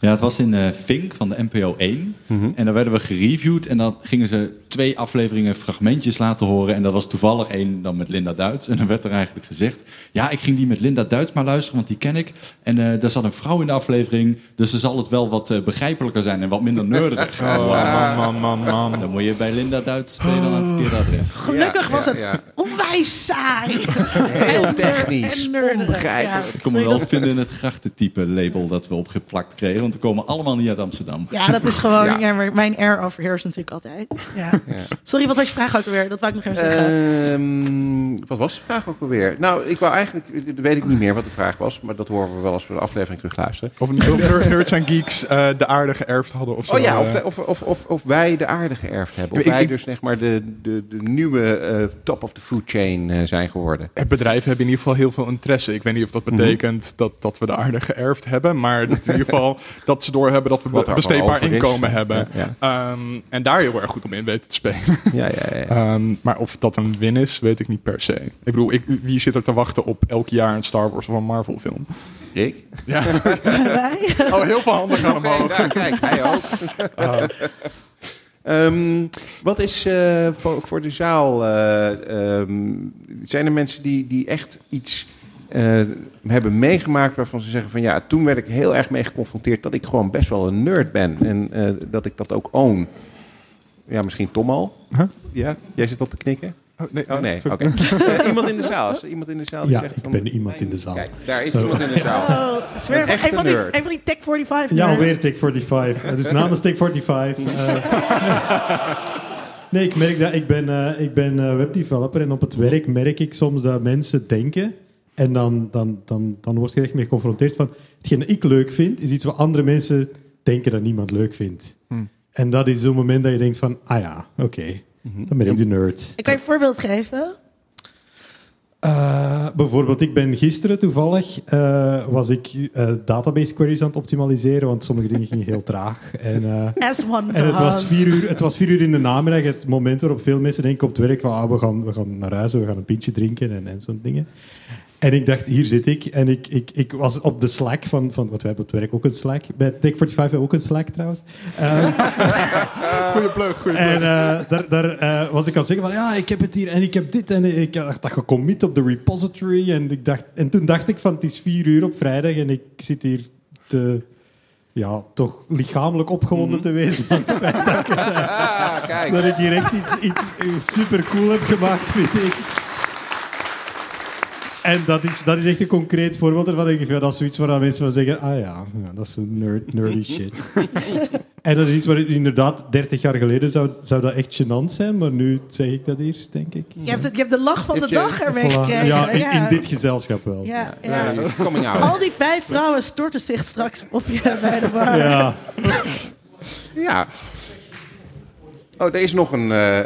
Ja, het was in eh Fink van de NPO 1. En daar werden we gereviewd. En dan gingen ze twee afleveringen fragmentjes laten horen. En dat was toevallig één dan met Linda Duits. En dan werd er eigenlijk gezegd... Ja, ik ging die met Linda Duits maar luisteren, want die ken ik. En eh daar zat een vrouw in de aflevering. Dus dan zal het wel wat eh, begrijpelijker zijn en wat minder nerdig. man, man, man, man. Dan moet je bij Linda Duits spelen aan het verkeerde adres. Gelukkig Ja, was ja, het ja. onwijs saai. Heel technisch. En nerdig. Onbegrijpelijk. Ja, Ik kon me wel dat- vinden in het grachtentype label dat we opgeplakt kregen. Want we komen allemaal niet uit Amsterdam. Ja, dat is gewoon, Ja. ja. maar mijn air overheerst natuurlijk altijd. Ja. Sorry, wat was je vraag ook alweer? Dat wou ik nog even zeggen. Ehm, wat was de vraag ook alweer? Nou, ik wou eigenlijk, weet ik niet meer wat de vraag was, maar dat horen we wel als we de aflevering terug luisteren. Of, of ner- nerds en geeks eh, de aarde geërfd hadden of zo. Oh ja, of, eh. de- of, of, of, of wij de aarde geërfd hebben. Of Ik- wij ik- dus zeg maar de, de, de nieuwe eh, top of the food chain eh, zijn geworden. Het bedrijf hebben in ieder geval heel veel interesse. Ik weet niet of dat Mhm. betekent dat, dat we de aarde geërfd hebben. Maar dat in ieder [laughs] geval dat ze doorhebben dat we besteedbaar inkomen hebben. Ja, Ehm, en daar heel erg goed om in weten te spelen. [laughs] Ja, ja, ja. Ehm, maar of dat een win is, weet ik niet per se. Ik bedoel, ik, wie zit er te wachten op elk jaar een Star Wars of een Marvel film? Rick? Ja. [laughs] Wij? Oh, heel veel handen gaan omhoog. daar, kijk, hij ook. [laughs] Ehm, wat is eh, voor, voor de zaal? eh, ehm, zijn er mensen die, die echt iets eh, hebben meegemaakt waarvan ze zeggen van ja, toen werd ik heel erg mee geconfronteerd dat ik gewoon best wel een nerd ben en eh, dat ik dat ook own. Ja, misschien Tom al. Huh? Ja, jij zit al te knikken. Oh, nee, Oh nee, oké. [laughs] Eh, iemand in de zaal. Is iemand in de zaal die Ja, zegt ik ben iemand in de zaal. Kijk, daar is iemand in de zaal. Oh, zwerf. Een echte Een van, die, nerd. een van die Tech 45 Ja, alweer Take 45. Eh, Dus namens Take 45. eh, [laughs] nee, ik merk dat ik ben, eh, ik ben eh, webdeveloper en op het werk merk ik soms dat mensen denken en dan, dan, dan, dan word je er echt mee geconfronteerd van hetgeen dat ik leuk vind, is iets wat andere mensen denken dat niemand leuk vindt. Hmm. En dat is zo'n moment dat je denkt van, ah ja, oké, dan ben ik de nerd. Ik kan je een voorbeeld geven. Eh, bijvoorbeeld, ik ben gisteren toevallig eh, was ik eh, database queries aan het optimaliseren, want sommige dingen gingen heel traag. En, eh, As one en het was, vier uur, het was vier uur in de namiddag, het moment waarop veel mensen denken op het werk van ah, we, gaan, we gaan naar huis, we gaan een pintje drinken en, en zo'n dingen. En ik dacht, hier zit ik. En ik, ik, ik was op de Slack van, van, wat wij hebben op het werk ook een Slack. Bij Tech45 hebben we ook een Slack trouwens. Eh, [laughs] Goeie plug, goeie plug. en eh, daar, daar eh, was ik aan het zeggen van, ja, ik heb het hier en ik heb dit. En ik dacht dat gecommit op de repository. En, ik dacht, en toen dacht ik van, het is vier uur op vrijdag en ik zit hier te, ja, toch lichamelijk opgewonden te wezen. [laughs] ik, Ah, kijk. dat ik hier echt iets, iets super cool heb gemaakt, vind ik. En dat is, dat is echt een concreet voorbeeld ervan. Ik, ja, dat is zoiets waar mensen van zeggen: ah ja, ja dat is een nerd, nerdy [laughs] shit. en dat is iets waar inderdaad 30 jaar geleden zou, zou dat echt gênant zijn, maar nu zeg ik dat hier, denk ik. Je hebt, het, je hebt de lach van de dag ermee Voilà. gekregen. Ja, in, in dit gezelschap wel. Ja, ja. Ja, coming out. Al die vijf vrouwen storten zich straks op je bij de bar. Ja. Ja. Oh, er is nog een, eh,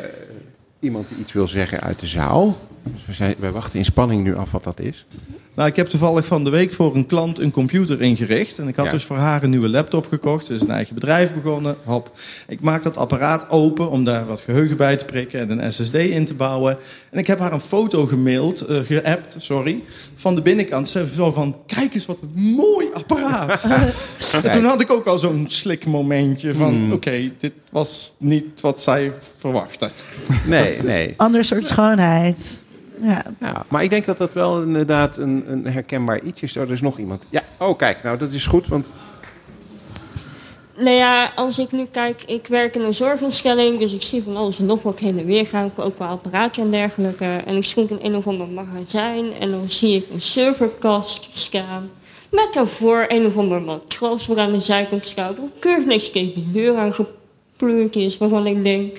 iemand die iets wil zeggen uit de zaal. Dus we, zijn, we wachten in spanning nu af wat dat is. Nou, ik heb toevallig van de week voor een klant een computer ingericht. En ik had Ja. dus voor haar een nieuwe laptop gekocht. Ze is een eigen bedrijf begonnen. Hop. Ik maak dat apparaat open om daar wat geheugen bij te prikken en een SSD in te bouwen. En ik heb haar een foto gemaild, eh geappt, sorry, van de binnenkant. Ze zo van, kijk eens wat een mooi apparaat. [laughs] en toen had ik ook al zo'n slik momentje van... Hmm. oké, dit was niet wat zij verwachten. Nee, nee. Ander soort schoonheid. Ja. Ja, maar ik denk dat dat wel inderdaad een, een herkenbaar iets is. Oh, er is nog iemand. Ja, oh kijk, nou dat is goed, want Nou ja, als ik nu kijk, ik werk in een zorginstelling, dus ik zie van alles en nog wat heen en weer gaan, ook qua apparaten en dergelijke. En ik stond in een of ander magazijn en dan zie ik een serverkast staan. Met daarvoor een of ander matras waar aan de zijkant staat, waar keurig netjes tegen de deur aan gepleurd is, waarvan ik denk,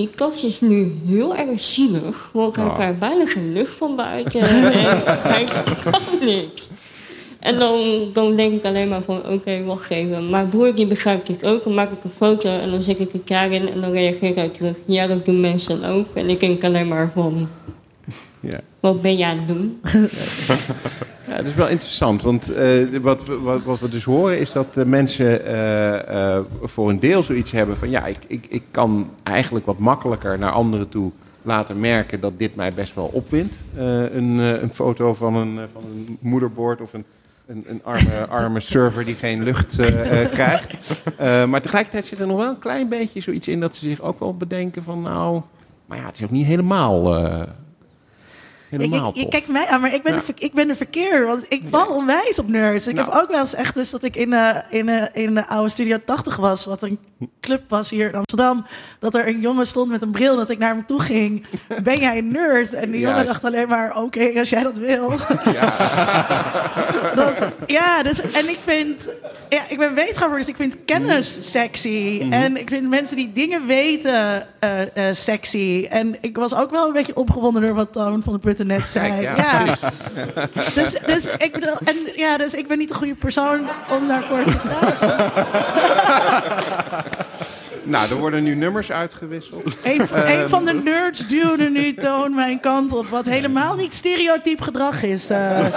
die kast is nu heel erg zielig, want hij krijgt bijna geen lucht van buiten [laughs] en hij kan niks. En dan, dan denk ik alleen maar van, oké, wacht even. Maar broer die begrijpt dit ook. Dan maak ik een foto en dan zet ik het daarin en dan reageer hij terug. Ja, dat doen mensen ook. En ik denk alleen maar van, ja. wat ben jij aan het doen? [laughs] Ja, dat is wel interessant, want eh, wat, we- wat, wat we dus horen is dat de mensen eh, eh, voor een deel zoiets hebben van ja, ik, ik, ik kan eigenlijk wat makkelijker naar anderen toe laten merken dat dit mij best wel opwindt. Een, een foto van een, van een moederbord of een, een, een arme, [laughs] arme server die geen lucht krijgt. Maar tegelijkertijd zit er nog wel een klein beetje zoiets in dat ze zich ook wel bedenken van nou, maar ja, het is ook niet helemaal... helemaal Ik, ik, kijk mij aan, maar ik ben, Ja. de, ik ben de verkeer. Want ik val onwijs op nerds. Ik Nou. heb ook wel eens echt dus dat ik in, eh, in, eh, in de oude Studio 80 was. Wat een club was hier in Amsterdam. Dat er een jongen stond met een bril. Dat ik naar hem toe ging. [laughs] Ben jij een nerd? En die jongen dacht alleen maar, oké, als jij dat wil. [laughs] dat, ja, dus, en ik vind... Ja, ik ben wetenschapper, dus ik vind kennis sexy. Mhm. En ik vind mensen die dingen weten eh, sexy. En ik was ook wel een beetje opgewonden door wat Toon van de Net zei. Kijk, ja. [laughs] Dus, dus, ik bedoel, en, ja, dus ik ben niet de goede persoon om daarvoor te Nou, er worden nu nummers uitgewisseld. Een, Ehm, een van de nerds duwde nu Toon mijn kant op. Wat helemaal niet stereotyp gedrag is. eh. [laughs]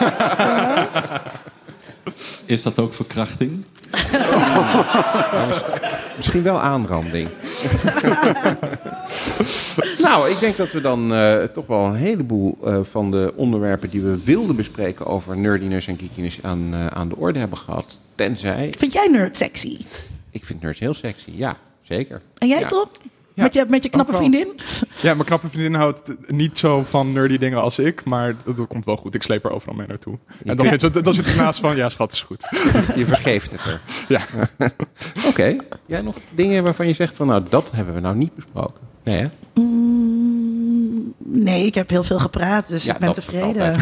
Is dat ook verkrachting? [laughs] Misschien wel aanranding. [laughs] nou, ik denk dat we dan eh, toch wel een heleboel eh, van de onderwerpen die we wilden bespreken over nerdiness en geekiness aan, eh, aan de orde hebben gehad. Tenzij. Vind jij nerd sexy? Ik vind nerds heel sexy, ja, zeker. En jij, Ja. Met, je, met je knappe wel. vriendin? Ja, mijn knappe vriendin houdt niet zo van nerdy dingen als ik, maar dat, dat komt wel goed. Ik sleep er overal mee naartoe. En dan, Ja. vindt ze- dan zit ze naast van, ja schat, is goed. [laughs] Je vergeeft het er. Ja. [laughs] Oké, jij nog dingen waarvan je zegt van nou, dat hebben we nou niet besproken? Nee, hè? Mm, nee, ik heb heel veel gepraat, dus Ja, ik ben tevreden. [laughs]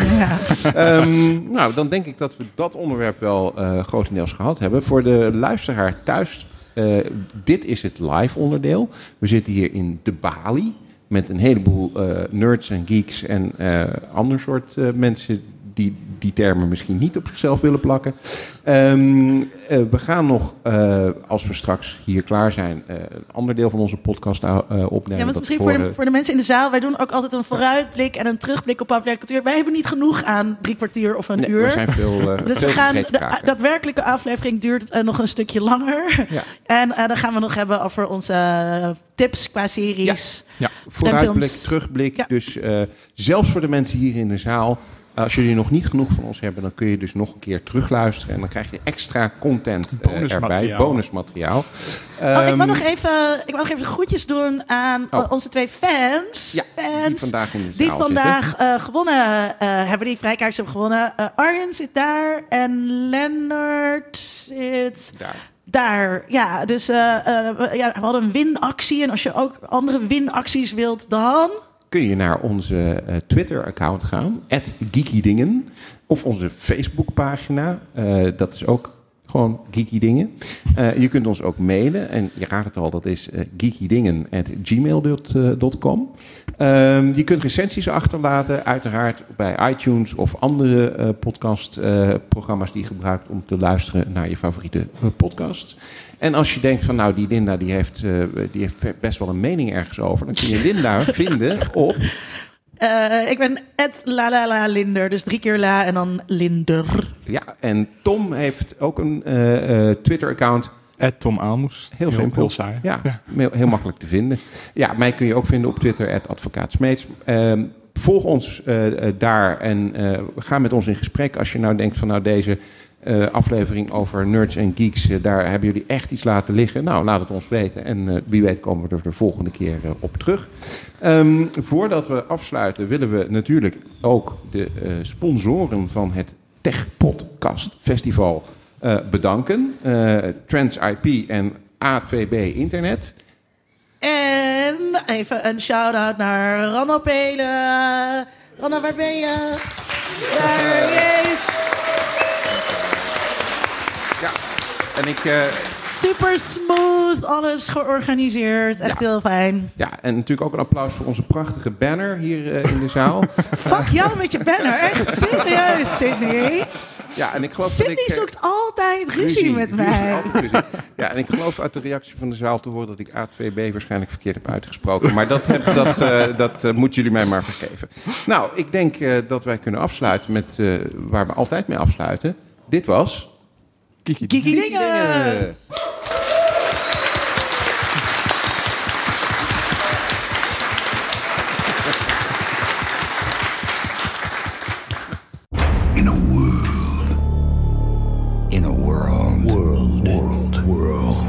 Ehm, nou, dan denk ik dat we dat onderwerp wel eh, grotendeels gehad hebben. Voor de luisteraar thuis, eh, dit is het live onderdeel. We zitten hier in de Bali met een heleboel eh, nerds en geeks en eh ander soort mensen die die termen misschien niet op zichzelf willen plakken. Ehm, eh, we gaan nog, eh, als we straks hier klaar zijn, eh, een ander deel van onze podcast opnemen. Ja, want misschien voor de, voor de mensen in de zaal, wij doen ook altijd een vooruitblik en een terugblik op populaire cultuur. Wij hebben niet genoeg aan drie kwartier of een Nee, uur. er zijn veel, [laughs] dus veel we gaan, de daadwerkelijke aflevering duurt nog een stukje langer. Ja. [laughs] En dan gaan we nog hebben over onze tips qua series. Ja. Vooruitblik, terugblik. Ja. Dus zelfs voor de mensen hier in de zaal. Als jullie nog niet genoeg van ons hebben, dan kun je dus nog een keer terugluisteren. En dan krijg je extra content eh, erbij. Bonusmateriaal. Oh, ik Ehm, wil nog even, ik wil nog even groetjes doen aan Oh. eh, onze twee fans. Ja, fans die vandaag in de die zaal vandaag eh, gewonnen eh, hebben, die vrijkaartjes hebben gewonnen. Eh, Arjen zit daar en Lennart zit Daar. daar. Ja, dus eh, eh, we- ja, we hadden een winactie. En als je ook andere winacties wilt, dan... kun je naar onze eh, Twitter-account gaan, geekydingen. Of onze Facebookpagina, eh dat is ook gewoon geekydingen. Eh je kunt ons ook mailen, en je raadt het al, dat is eh geekydingen.gmail.com. Ehm, je kunt recensies achterlaten, uiteraard bij iTunes of andere eh podcastprogramma's die je gebruikt om te luisteren naar je favoriete eh, podcasts. En als je denkt van nou, die Linda die heeft, eh, die heeft best wel een mening ergens over, dan kun je Linda [laughs] vinden op eh, ik ben Ed La La La Linder, dus drie keer La en dan Linder. Ja, en Tom heeft ook een eh, eh, Twitter-account. Ed Tom Aalmoes. Heel Heel- simpel. heel saai. Ja, Ja. Heel, heel makkelijk te vinden. Ja, mij kun je ook vinden op Twitter, advocaat Smeets. Ehm, volg ons daar en eh, ga met ons in gesprek. Als je nou denkt van nou deze eh, aflevering over nerds en geeks, eh, daar hebben jullie echt iets laten liggen. Nou, laat het ons weten. En eh, wie weet komen we er de volgende keer op terug. Ehm, voordat we afsluiten willen we natuurlijk ook de sponsoren van het Tech Podcast Festival bedanken. Trends IP en A2B Internet. En even een shout-out naar Ranna Pelen. Ranna, waar ben je? Daar hij En ik, eh, Super smooth, alles georganiseerd. Echt heel fijn. ja, en natuurlijk ook een applaus voor onze prachtige banner hier eh, in de zaal. [laughs] Fuck jou met je banner. Echt serieus, Sydney. ja, en ik geloof dat Sydney ik, eh, zoekt altijd ruzie, met mij. ruzie. Ja, en ik geloof uit de reactie van de zaal te horen dat ik A2B waarschijnlijk verkeerd heb uitgesproken. Maar dat, heb, dat, dat moeten jullie mij maar vergeven. Nou, ik denk dat wij kunnen afsluiten met waar we altijd mee afsluiten. Dit was... Kiki, Kiki Dingen. In a world. In a world. World. World. World.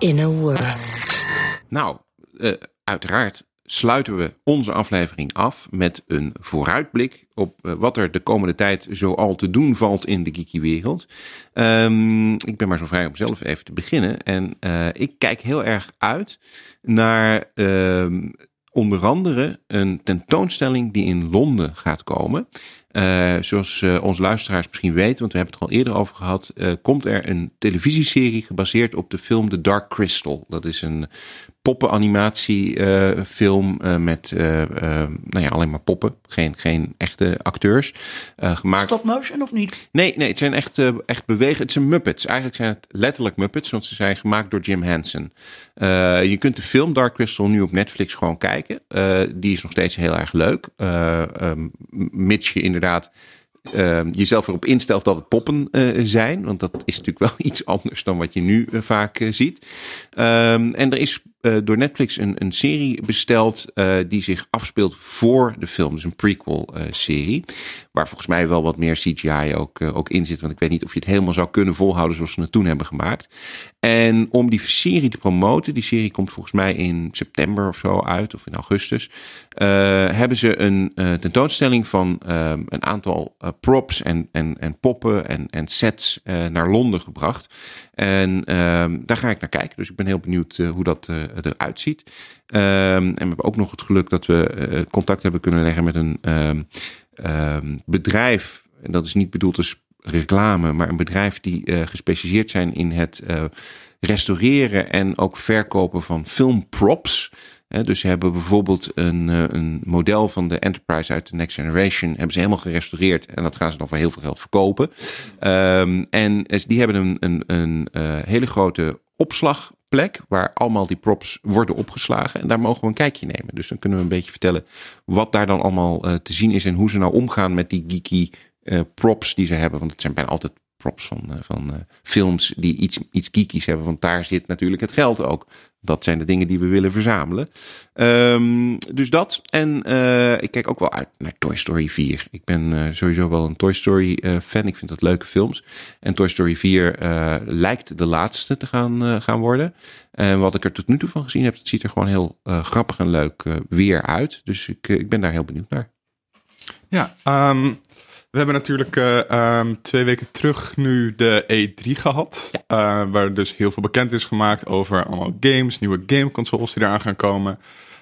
In a world. Nou, eh, uiteraard sluiten we onze aflevering af met een vooruitblik op eh, wat er de komende tijd zoal te doen valt in de geeky wereld. Ehm, ik ben maar zo vrij om zelf even te beginnen. En eh, ik kijk heel erg uit naar ehm, onder andere een tentoonstelling die in Londen gaat komen. Eh, zoals onze luisteraars misschien weten, want we hebben het er al eerder over gehad, eh, komt er een televisieserie gebaseerd op de film The Dark Crystal. Dat is een poppenanimatiefilm eh met eh, eh, nou ja, alleen maar poppen, geen, geen echte acteurs. Eh, gemaakt Stop motion of niet? Nee, nee, het zijn echt, eh, echt bewegen. Het zijn Muppets. Eigenlijk zijn het letterlijk Muppets, want ze zijn gemaakt door Jim Henson. Eh, je kunt de film Dark Crystal nu op Netflix gewoon kijken. Eh, die is nog steeds heel erg leuk. Eh, ehm, mits je inderdaad ehm, jezelf erop instelt dat het poppen eh, zijn. Want dat is natuurlijk [laughs] wel iets anders dan wat je nu eh, vaak eh, ziet. Ehm, en er is eh, door Netflix een, een serie besteld eh, die zich afspeelt voor de film. Dus een prequel-serie. waar volgens mij wel wat meer CGI ook, eh, ook in zit. Want ik weet niet of je het helemaal zou kunnen volhouden zoals ze het toen hebben gemaakt. En om die serie te promoten, die serie komt volgens mij in september of zo uit, of in augustus. eh, hebben ze een eh, tentoonstelling van eh, een aantal eh, props en, en, en poppen en, en sets eh, naar Londen gebracht. En ehm, daar ga ik naar kijken. Dus ik ben heel benieuwd eh, hoe dat eh, eruit ziet. Ehm, en we hebben ook nog het geluk dat we eh, contact hebben kunnen leggen met een ehm, ehm, bedrijf. En dat is niet bedoeld als reclame, maar een bedrijf die eh, gespecialiseerd zijn in het eh, restaureren en ook verkopen van filmprops. Dus ze hebben bijvoorbeeld een, eh, een model van de Enterprise uit de Next Generation. Hebben ze helemaal gerestaureerd. En dat gaan ze dan voor heel veel geld verkopen. En eh, die hebben een, een, een eh, hele grote opslagplek. Waar allemaal die props worden opgeslagen. En daar mogen we een kijkje nemen. Dus dan kunnen we een beetje vertellen wat daar dan allemaal eh, te zien is. En hoe ze nou omgaan met die geeky eh, props die ze hebben. Want het zijn bijna altijd props van, eh, van films die iets, iets geekies hebben. Want daar zit natuurlijk het geld ook. Dat zijn de dingen die we willen verzamelen. Ehm, dus dat. En eh, ik kijk ook wel uit naar Toy Story 4. Ik ben eh, sowieso wel een Toy Story eh, fan. Ik vind dat leuke films. En Toy Story 4 eh, lijkt de laatste te gaan, gaan worden. En wat ik er tot nu toe van gezien heb, het ziet er gewoon heel grappig en leuk weer uit. Dus ik, ik ben daar heel benieuwd naar. Ja, ehm, we hebben natuurlijk eh, ehm, twee weken terug nu de E3 gehad. eh, waar dus heel veel bekend is gemaakt over allemaal games, nieuwe gameconsoles die eraan gaan komen.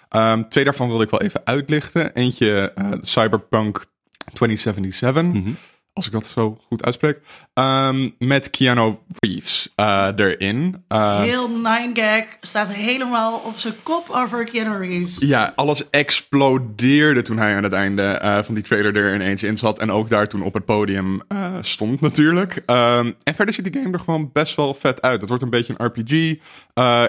Ehm, twee daarvan wilde ik wel even uitlichten. Eentje eh, Cyberpunk 2077. Als ik dat zo goed uitspreek. Ehm, met Keanu Reeves eh, erin. Eh, Heel 9gag staat helemaal op zijn kop over Keanu Reeves. Ja, alles explodeerde toen hij aan het einde eh, van die trailer er ineens in zat. En ook daar toen op het podium stond natuurlijk. Ehm, en verder ziet de game er gewoon best wel vet uit. Het wordt een beetje een RPG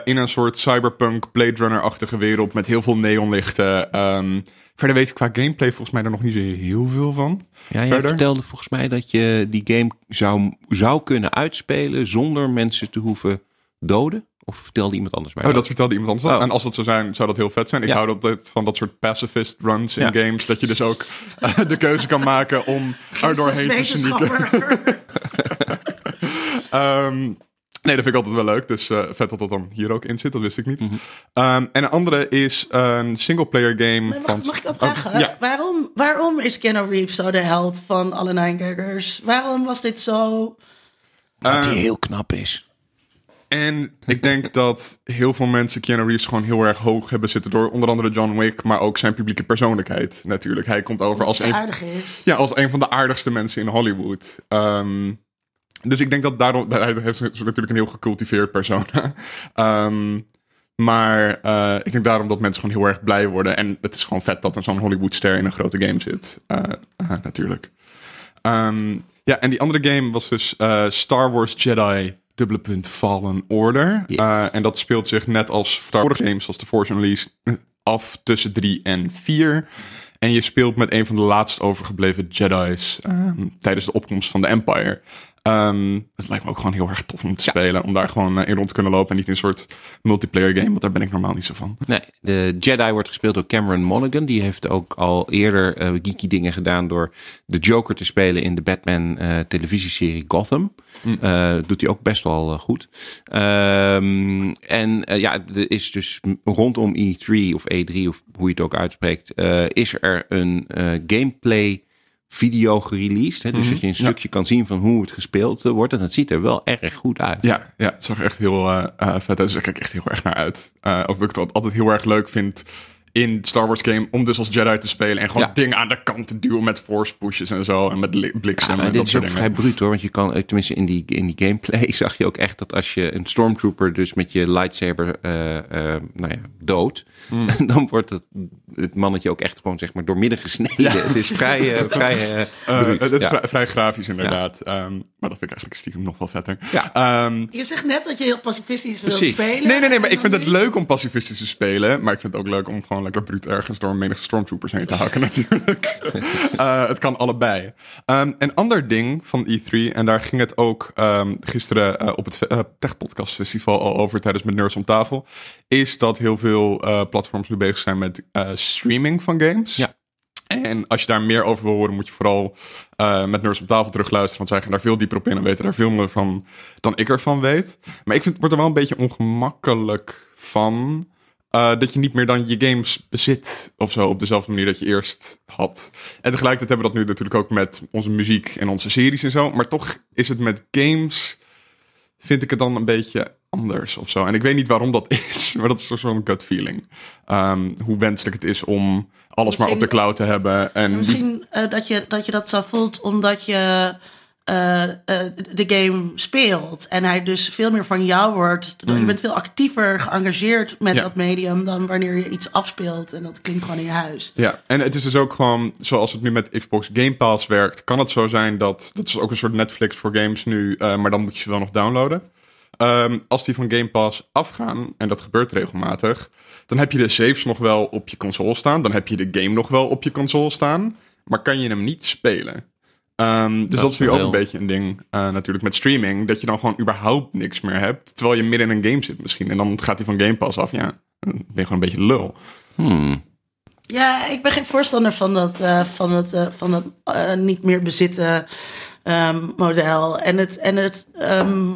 in een soort cyberpunk Blade Runner-achtige wereld met heel veel neonlichten. Ehm, verder weet ik qua gameplay volgens mij er nog niet zo heel veel van. Ja, jij verder. vertelde volgens mij dat je die game zou, zou kunnen uitspelen zonder mensen te hoeven doden. Of vertelde iemand anders mij Oh, dat vertelde iemand anders. Oh. En als dat zou zijn, zou dat heel vet zijn. Ik Ja. hou altijd van dat soort pacifist runs in Ja. games. Dat je dus ook [laughs] eh, de keuze kan maken om er doorheen te sneaken. wetenschapper. [laughs] Ehm, nee, dat vind ik altijd wel leuk. Dus eh, vet dat dat dan hier ook in zit. Dat wist ik niet. Mhm. Ehm, en een andere is een singleplayer game Nee, van... mag ik wat Oh, vragen? ja. waarom, waarom is Keanu Reeves zo de held van alle Nine-Gaggers? Waarom was dit zo... Dat hij heel knap is. En ik denk [laughs] dat heel veel mensen Keanu Reeves gewoon heel erg hoog hebben zitten door onder andere John Wick, maar ook zijn publieke persoonlijkheid natuurlijk. Hij komt over als een, aardig is. ja, als een van de aardigste mensen in Hollywood. Ehm, dus ik denk dat daarom, hij heeft natuurlijk een heel gecultiveerd persona. [laughs] Ehm, maar eh, ik denk daarom dat mensen gewoon heel erg blij worden. En het is gewoon vet dat er zo'n Hollywoodster in een grote game zit. Eh, eh, natuurlijk. Ehm, ja, en die andere game was dus Star Wars Jedi dubbele punt Fallen Order. Yes. En dat speelt zich net als Star Wars games zoals The Force Unleashed af tussen 3 en 4. En je speelt met een van de laatst overgebleven Jedi's ehm, tijdens de opkomst van de Empire. Ehm, het lijkt me ook gewoon heel erg tof om te spelen. Om daar gewoon eh, in rond te kunnen lopen. En niet in een soort multiplayer game. Want daar ben ik normaal niet zo van. Nee, de Jedi wordt gespeeld door Cameron Monaghan. Die heeft ook al eerder eh, geeky dingen gedaan door de Joker te spelen in de Batman eh, televisieserie Gotham. Mm. Doet hij ook best wel goed. Ehm, en ja, er is dus rondom E3 of E3 of hoe je het ook uitspreekt, is er een gameplay video gereleased. Hè? Dus Mhm, dat je een ja. stukje kan zien van hoe het gespeeld eh, wordt. En dat ziet er wel erg goed uit. Ja, ja het zag echt heel eh, vet uit. Dus daar kijk ik echt heel erg naar uit. Ook dat ik het altijd heel erg leuk vind in Star Wars game om dus als Jedi te spelen en gewoon Ja. dingen aan de kant te duwen met force pushes en zo en met li- bliksem maar en dit dat is soort ook dingen. vrij bruut hoor. Want je kan, eh, tenminste in die, in die gameplay [laughs] zag je ook echt dat als je een stormtrooper dus met je lightsaber eh, eh, nou ja, dood. Mm. [laughs] Dan wordt het, het mannetje ook echt gewoon zeg maar doormidden gesneden. Het is vrij, [laughs] vrij bruut. het is Ja. vrij, vrij grafisch inderdaad. Ehm, maar dat vind ik eigenlijk stiekem nog wel vetter. Ja. Ehm, Je zegt net dat je heel pacifistisch wil spelen. nee, nee, nee, maar ik vind het leuk om pacifistisch te spelen. Maar ik vind het ook leuk om gewoon lekker bruut ergens door een menigte stormtroopers heen te hakken [laughs] natuurlijk. Eh, het kan allebei. Ehm, een ander ding van E3, en daar ging het ook ehm, gisteren eh, op het eh, Tech Podcast Festival al over tijdens met Nerds om tafel, is dat heel veel platforms nu bezig zijn met streaming van games. Ja. En als je daar meer over wil horen, moet je vooral met Nerds op tafel terugluisteren. Want zij gaan daar veel dieper op in en weten daar veel meer van dan ik ervan weet. Maar ik vind, word er wel een beetje ongemakkelijk van. Eh, dat je niet meer dan je games bezit of zo op dezelfde manier dat je eerst had. En tegelijkertijd hebben we dat nu natuurlijk ook met onze muziek en onze series en zo. Maar toch is het met games, vind ik het dan een beetje anders of zo. En ik weet niet waarom dat [laughs] is, maar dat is zo'n gut feeling. Ehm, hoe wenselijk het is om alles maar op de cloud te hebben. En Misschien eh, dat, je, dat je dat zo voelt omdat je eh, eh, de game speelt. En hij dus veel meer van jou wordt. Je bent veel actiever geëngageerd met Mm. Ja. dat medium dan wanneer je iets afspeelt. En dat klinkt gewoon in je huis. Ja, en het is dus ook gewoon, zoals het nu met Xbox Game Pass werkt, kan het zo zijn dat, dat is ook een soort Netflix voor games nu, eh, maar dan moet je ze wel nog downloaden. Ehm, als die van Game Pass afgaan, en dat gebeurt regelmatig, dan heb je de saves nog wel op je console staan, dan heb je de game nog wel op je console staan, maar kan je hem niet spelen. Ehm, dus dat, Dat is nu ook een beetje een ding eh, natuurlijk met streaming, dat je dan gewoon überhaupt niks meer hebt, terwijl je midden in een game zit misschien, en dan gaat die van Game Pass af, ja, dan ben je gewoon een beetje lul. Hmm. Ja, ik ben geen voorstander van dat, eh, van het, eh, van dat eh, niet meer bezitten ehm, model. En, het, en het, ehm,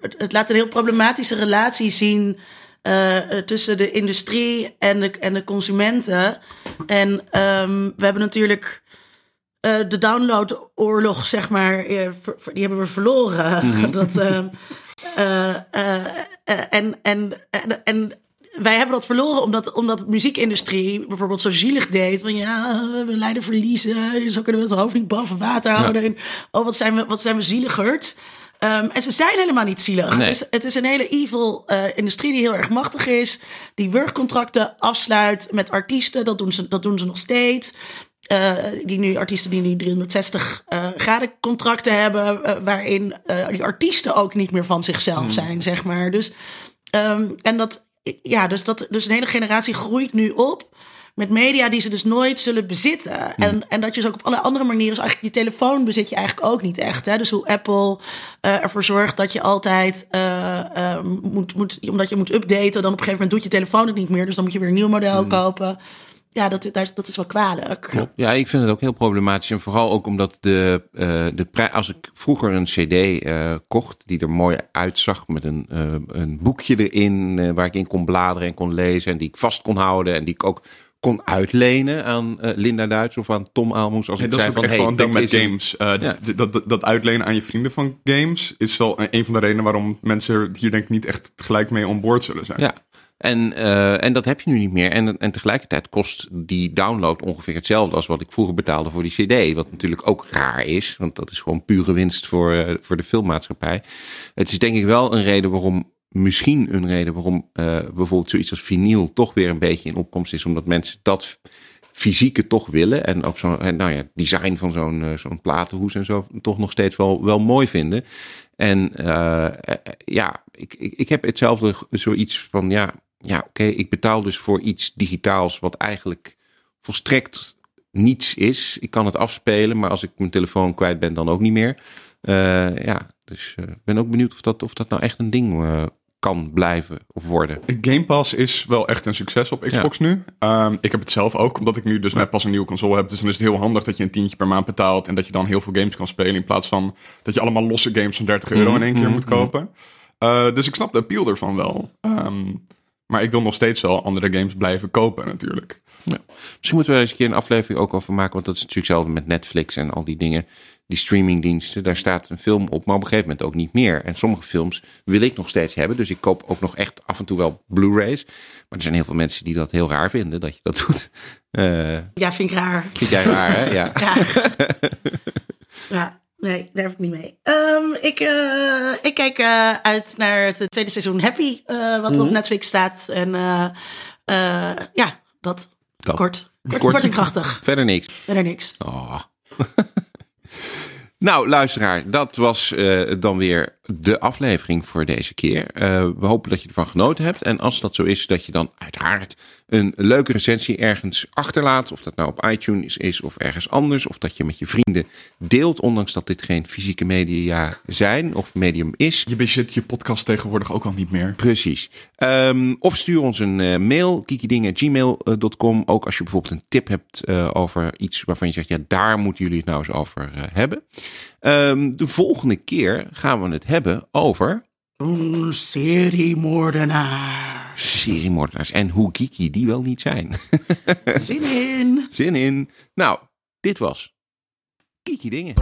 het, het laat een heel problematische relatie zien tussen de industrie en de, en de consumenten. En ehm, we hebben natuurlijk eh, de downloadoorlog, zeg maar, eh, ver- die hebben we verloren. [laughs] dat, ehm, eh, en, en, en, en wij hebben dat verloren omdat, omdat de muziekindustrie bijvoorbeeld zo zielig deed. Van ja, we lijden verliezen. Zo kunnen we het hoofd niet boven water houden. En, oh, wat zijn we, wat zijn we zieligerd. Ehm, en ze zijn helemaal niet zielig. Nee. Het, is, het is een hele evil industrie die heel erg machtig is. Die wurgcontracten afsluit met artiesten. Dat doen ze, dat doen ze nog steeds. Eh, die nu artiesten die nu 360 eh, graden contracten hebben, eh, waarin die artiesten ook niet meer van zichzelf zijn, zeg maar. Dus, ehm, en dat, ja, dus, dat, dus een hele generatie groeit nu op met media die ze dus nooit zullen bezitten. En, en dat je dus ook op alle andere manieren, dus eigenlijk je telefoon bezit je eigenlijk ook niet echt. Hè? Dus hoe Apple ervoor zorgt dat je altijd moet, moet, omdat je moet updaten, dan op een gegeven moment doet je telefoon het niet meer. Dus dan moet je weer een nieuw model kopen. Ja, dat, dat, dat is wel kwalijk. Ja, ik vind het ook heel problematisch. En vooral ook omdat de, eh de prijs. Als ik vroeger een CD eh, kocht, die er mooi uitzag. met een, eh, een boekje erin. eh, waar ik in kon bladeren en kon lezen. en die ik vast kon houden. en die ik ook kon uitlenen aan eh, Linda Duits of aan Tom Aalmoes. Als Nee, ik dat is zei ook van echt wel een ding met is een- games. Eh, Ja. dat, dat, dat uitlenen aan je vrienden van games is wel een van de redenen waarom mensen hier denk ik niet echt gelijk mee on board zullen zijn. Ja, en, eh, en dat heb je nu niet meer. En, en tegelijkertijd kost die download ongeveer hetzelfde als wat ik vroeger betaalde voor die CD. Wat natuurlijk ook raar is, want dat is gewoon pure winst voor, eh, voor de filmmaatschappij. Het is denk ik wel een reden waarom, misschien een reden waarom eh, bijvoorbeeld zoiets als vinyl toch weer een beetje in opkomst is. Omdat mensen dat fysieke toch willen. En ook zo'n, nou ja, design van zo'n zo'n platenhoes en zo toch nog steeds wel, wel mooi vinden. En ja, ik, ik, ik heb hetzelfde zoiets van, ja, ja oké, ik betaal dus voor iets digitaals wat eigenlijk volstrekt niets is. Ik kan het afspelen, maar als ik mijn telefoon kwijt ben, dan ook niet meer. Eh, ja, dus ik ben ook benieuwd of dat, of dat nou echt een ding eh, kan blijven of worden. Game Pass is wel echt een succes op Xbox nu. Ehm, ik heb het zelf ook, omdat ik nu dus net pas een nieuwe console heb. Dus dan is het heel handig dat je een tientje per maand betaalt. En dat je dan heel veel games kan spelen. In plaats van dat je allemaal losse games van 30 euro in één keer Mhm, moet kopen. Eh, dus ik snap de appeal ervan wel. Ehm, maar ik wil nog steeds wel andere games blijven kopen natuurlijk. Misschien moeten we er eens een keer een aflevering ook over maken. Want dat is natuurlijk hetzelfde met Netflix en al die dingen. Die streamingdiensten, daar staat een film op, maar op een gegeven moment ook niet meer. En sommige films wil ik nog steeds hebben. Dus ik koop ook nog echt af en toe wel Blu-rays. Maar er zijn heel veel mensen die dat heel raar vinden dat je dat doet. Eh Ja, vind ik raar. vind jij raar, hè? Ja. [laughs] Raar. [laughs] ja, nee, daar heb ik niet mee. Ehm, ik, eh, ik kijk eh, uit naar het tweede seizoen Happy, eh, wat op Mhm. Netflix staat. En ja, dat. Dat. Kort. Kort, kort en krachtig. Verder niks. Verder niks. Oh. [laughs] nou, luisteraar, dat was dan weer de aflevering voor deze keer. We hopen dat je ervan genoten hebt. En als dat zo is, dat je dan uiteraard een leuke recensie ergens achterlaat. Of dat nou op iTunes is of ergens anders. Of dat je met je vrienden deelt, ondanks dat dit geen fysieke media zijn of medium is. Je bezit je podcast tegenwoordig ook al niet meer. Precies. Ehm, of stuur ons een eh, mail, kikidingen.gmail.com. Ook als je bijvoorbeeld een tip hebt eh, over iets waarvan je zegt, ja, daar moeten jullie het nou eens over eh, hebben. Ehm, de volgende keer gaan we het hebben over Een seriemoordenaar. seriemoordenaars en hoe geeky die wel niet zijn. [laughs] Zin in. Zin in. Nou, dit was Kiki Dingen.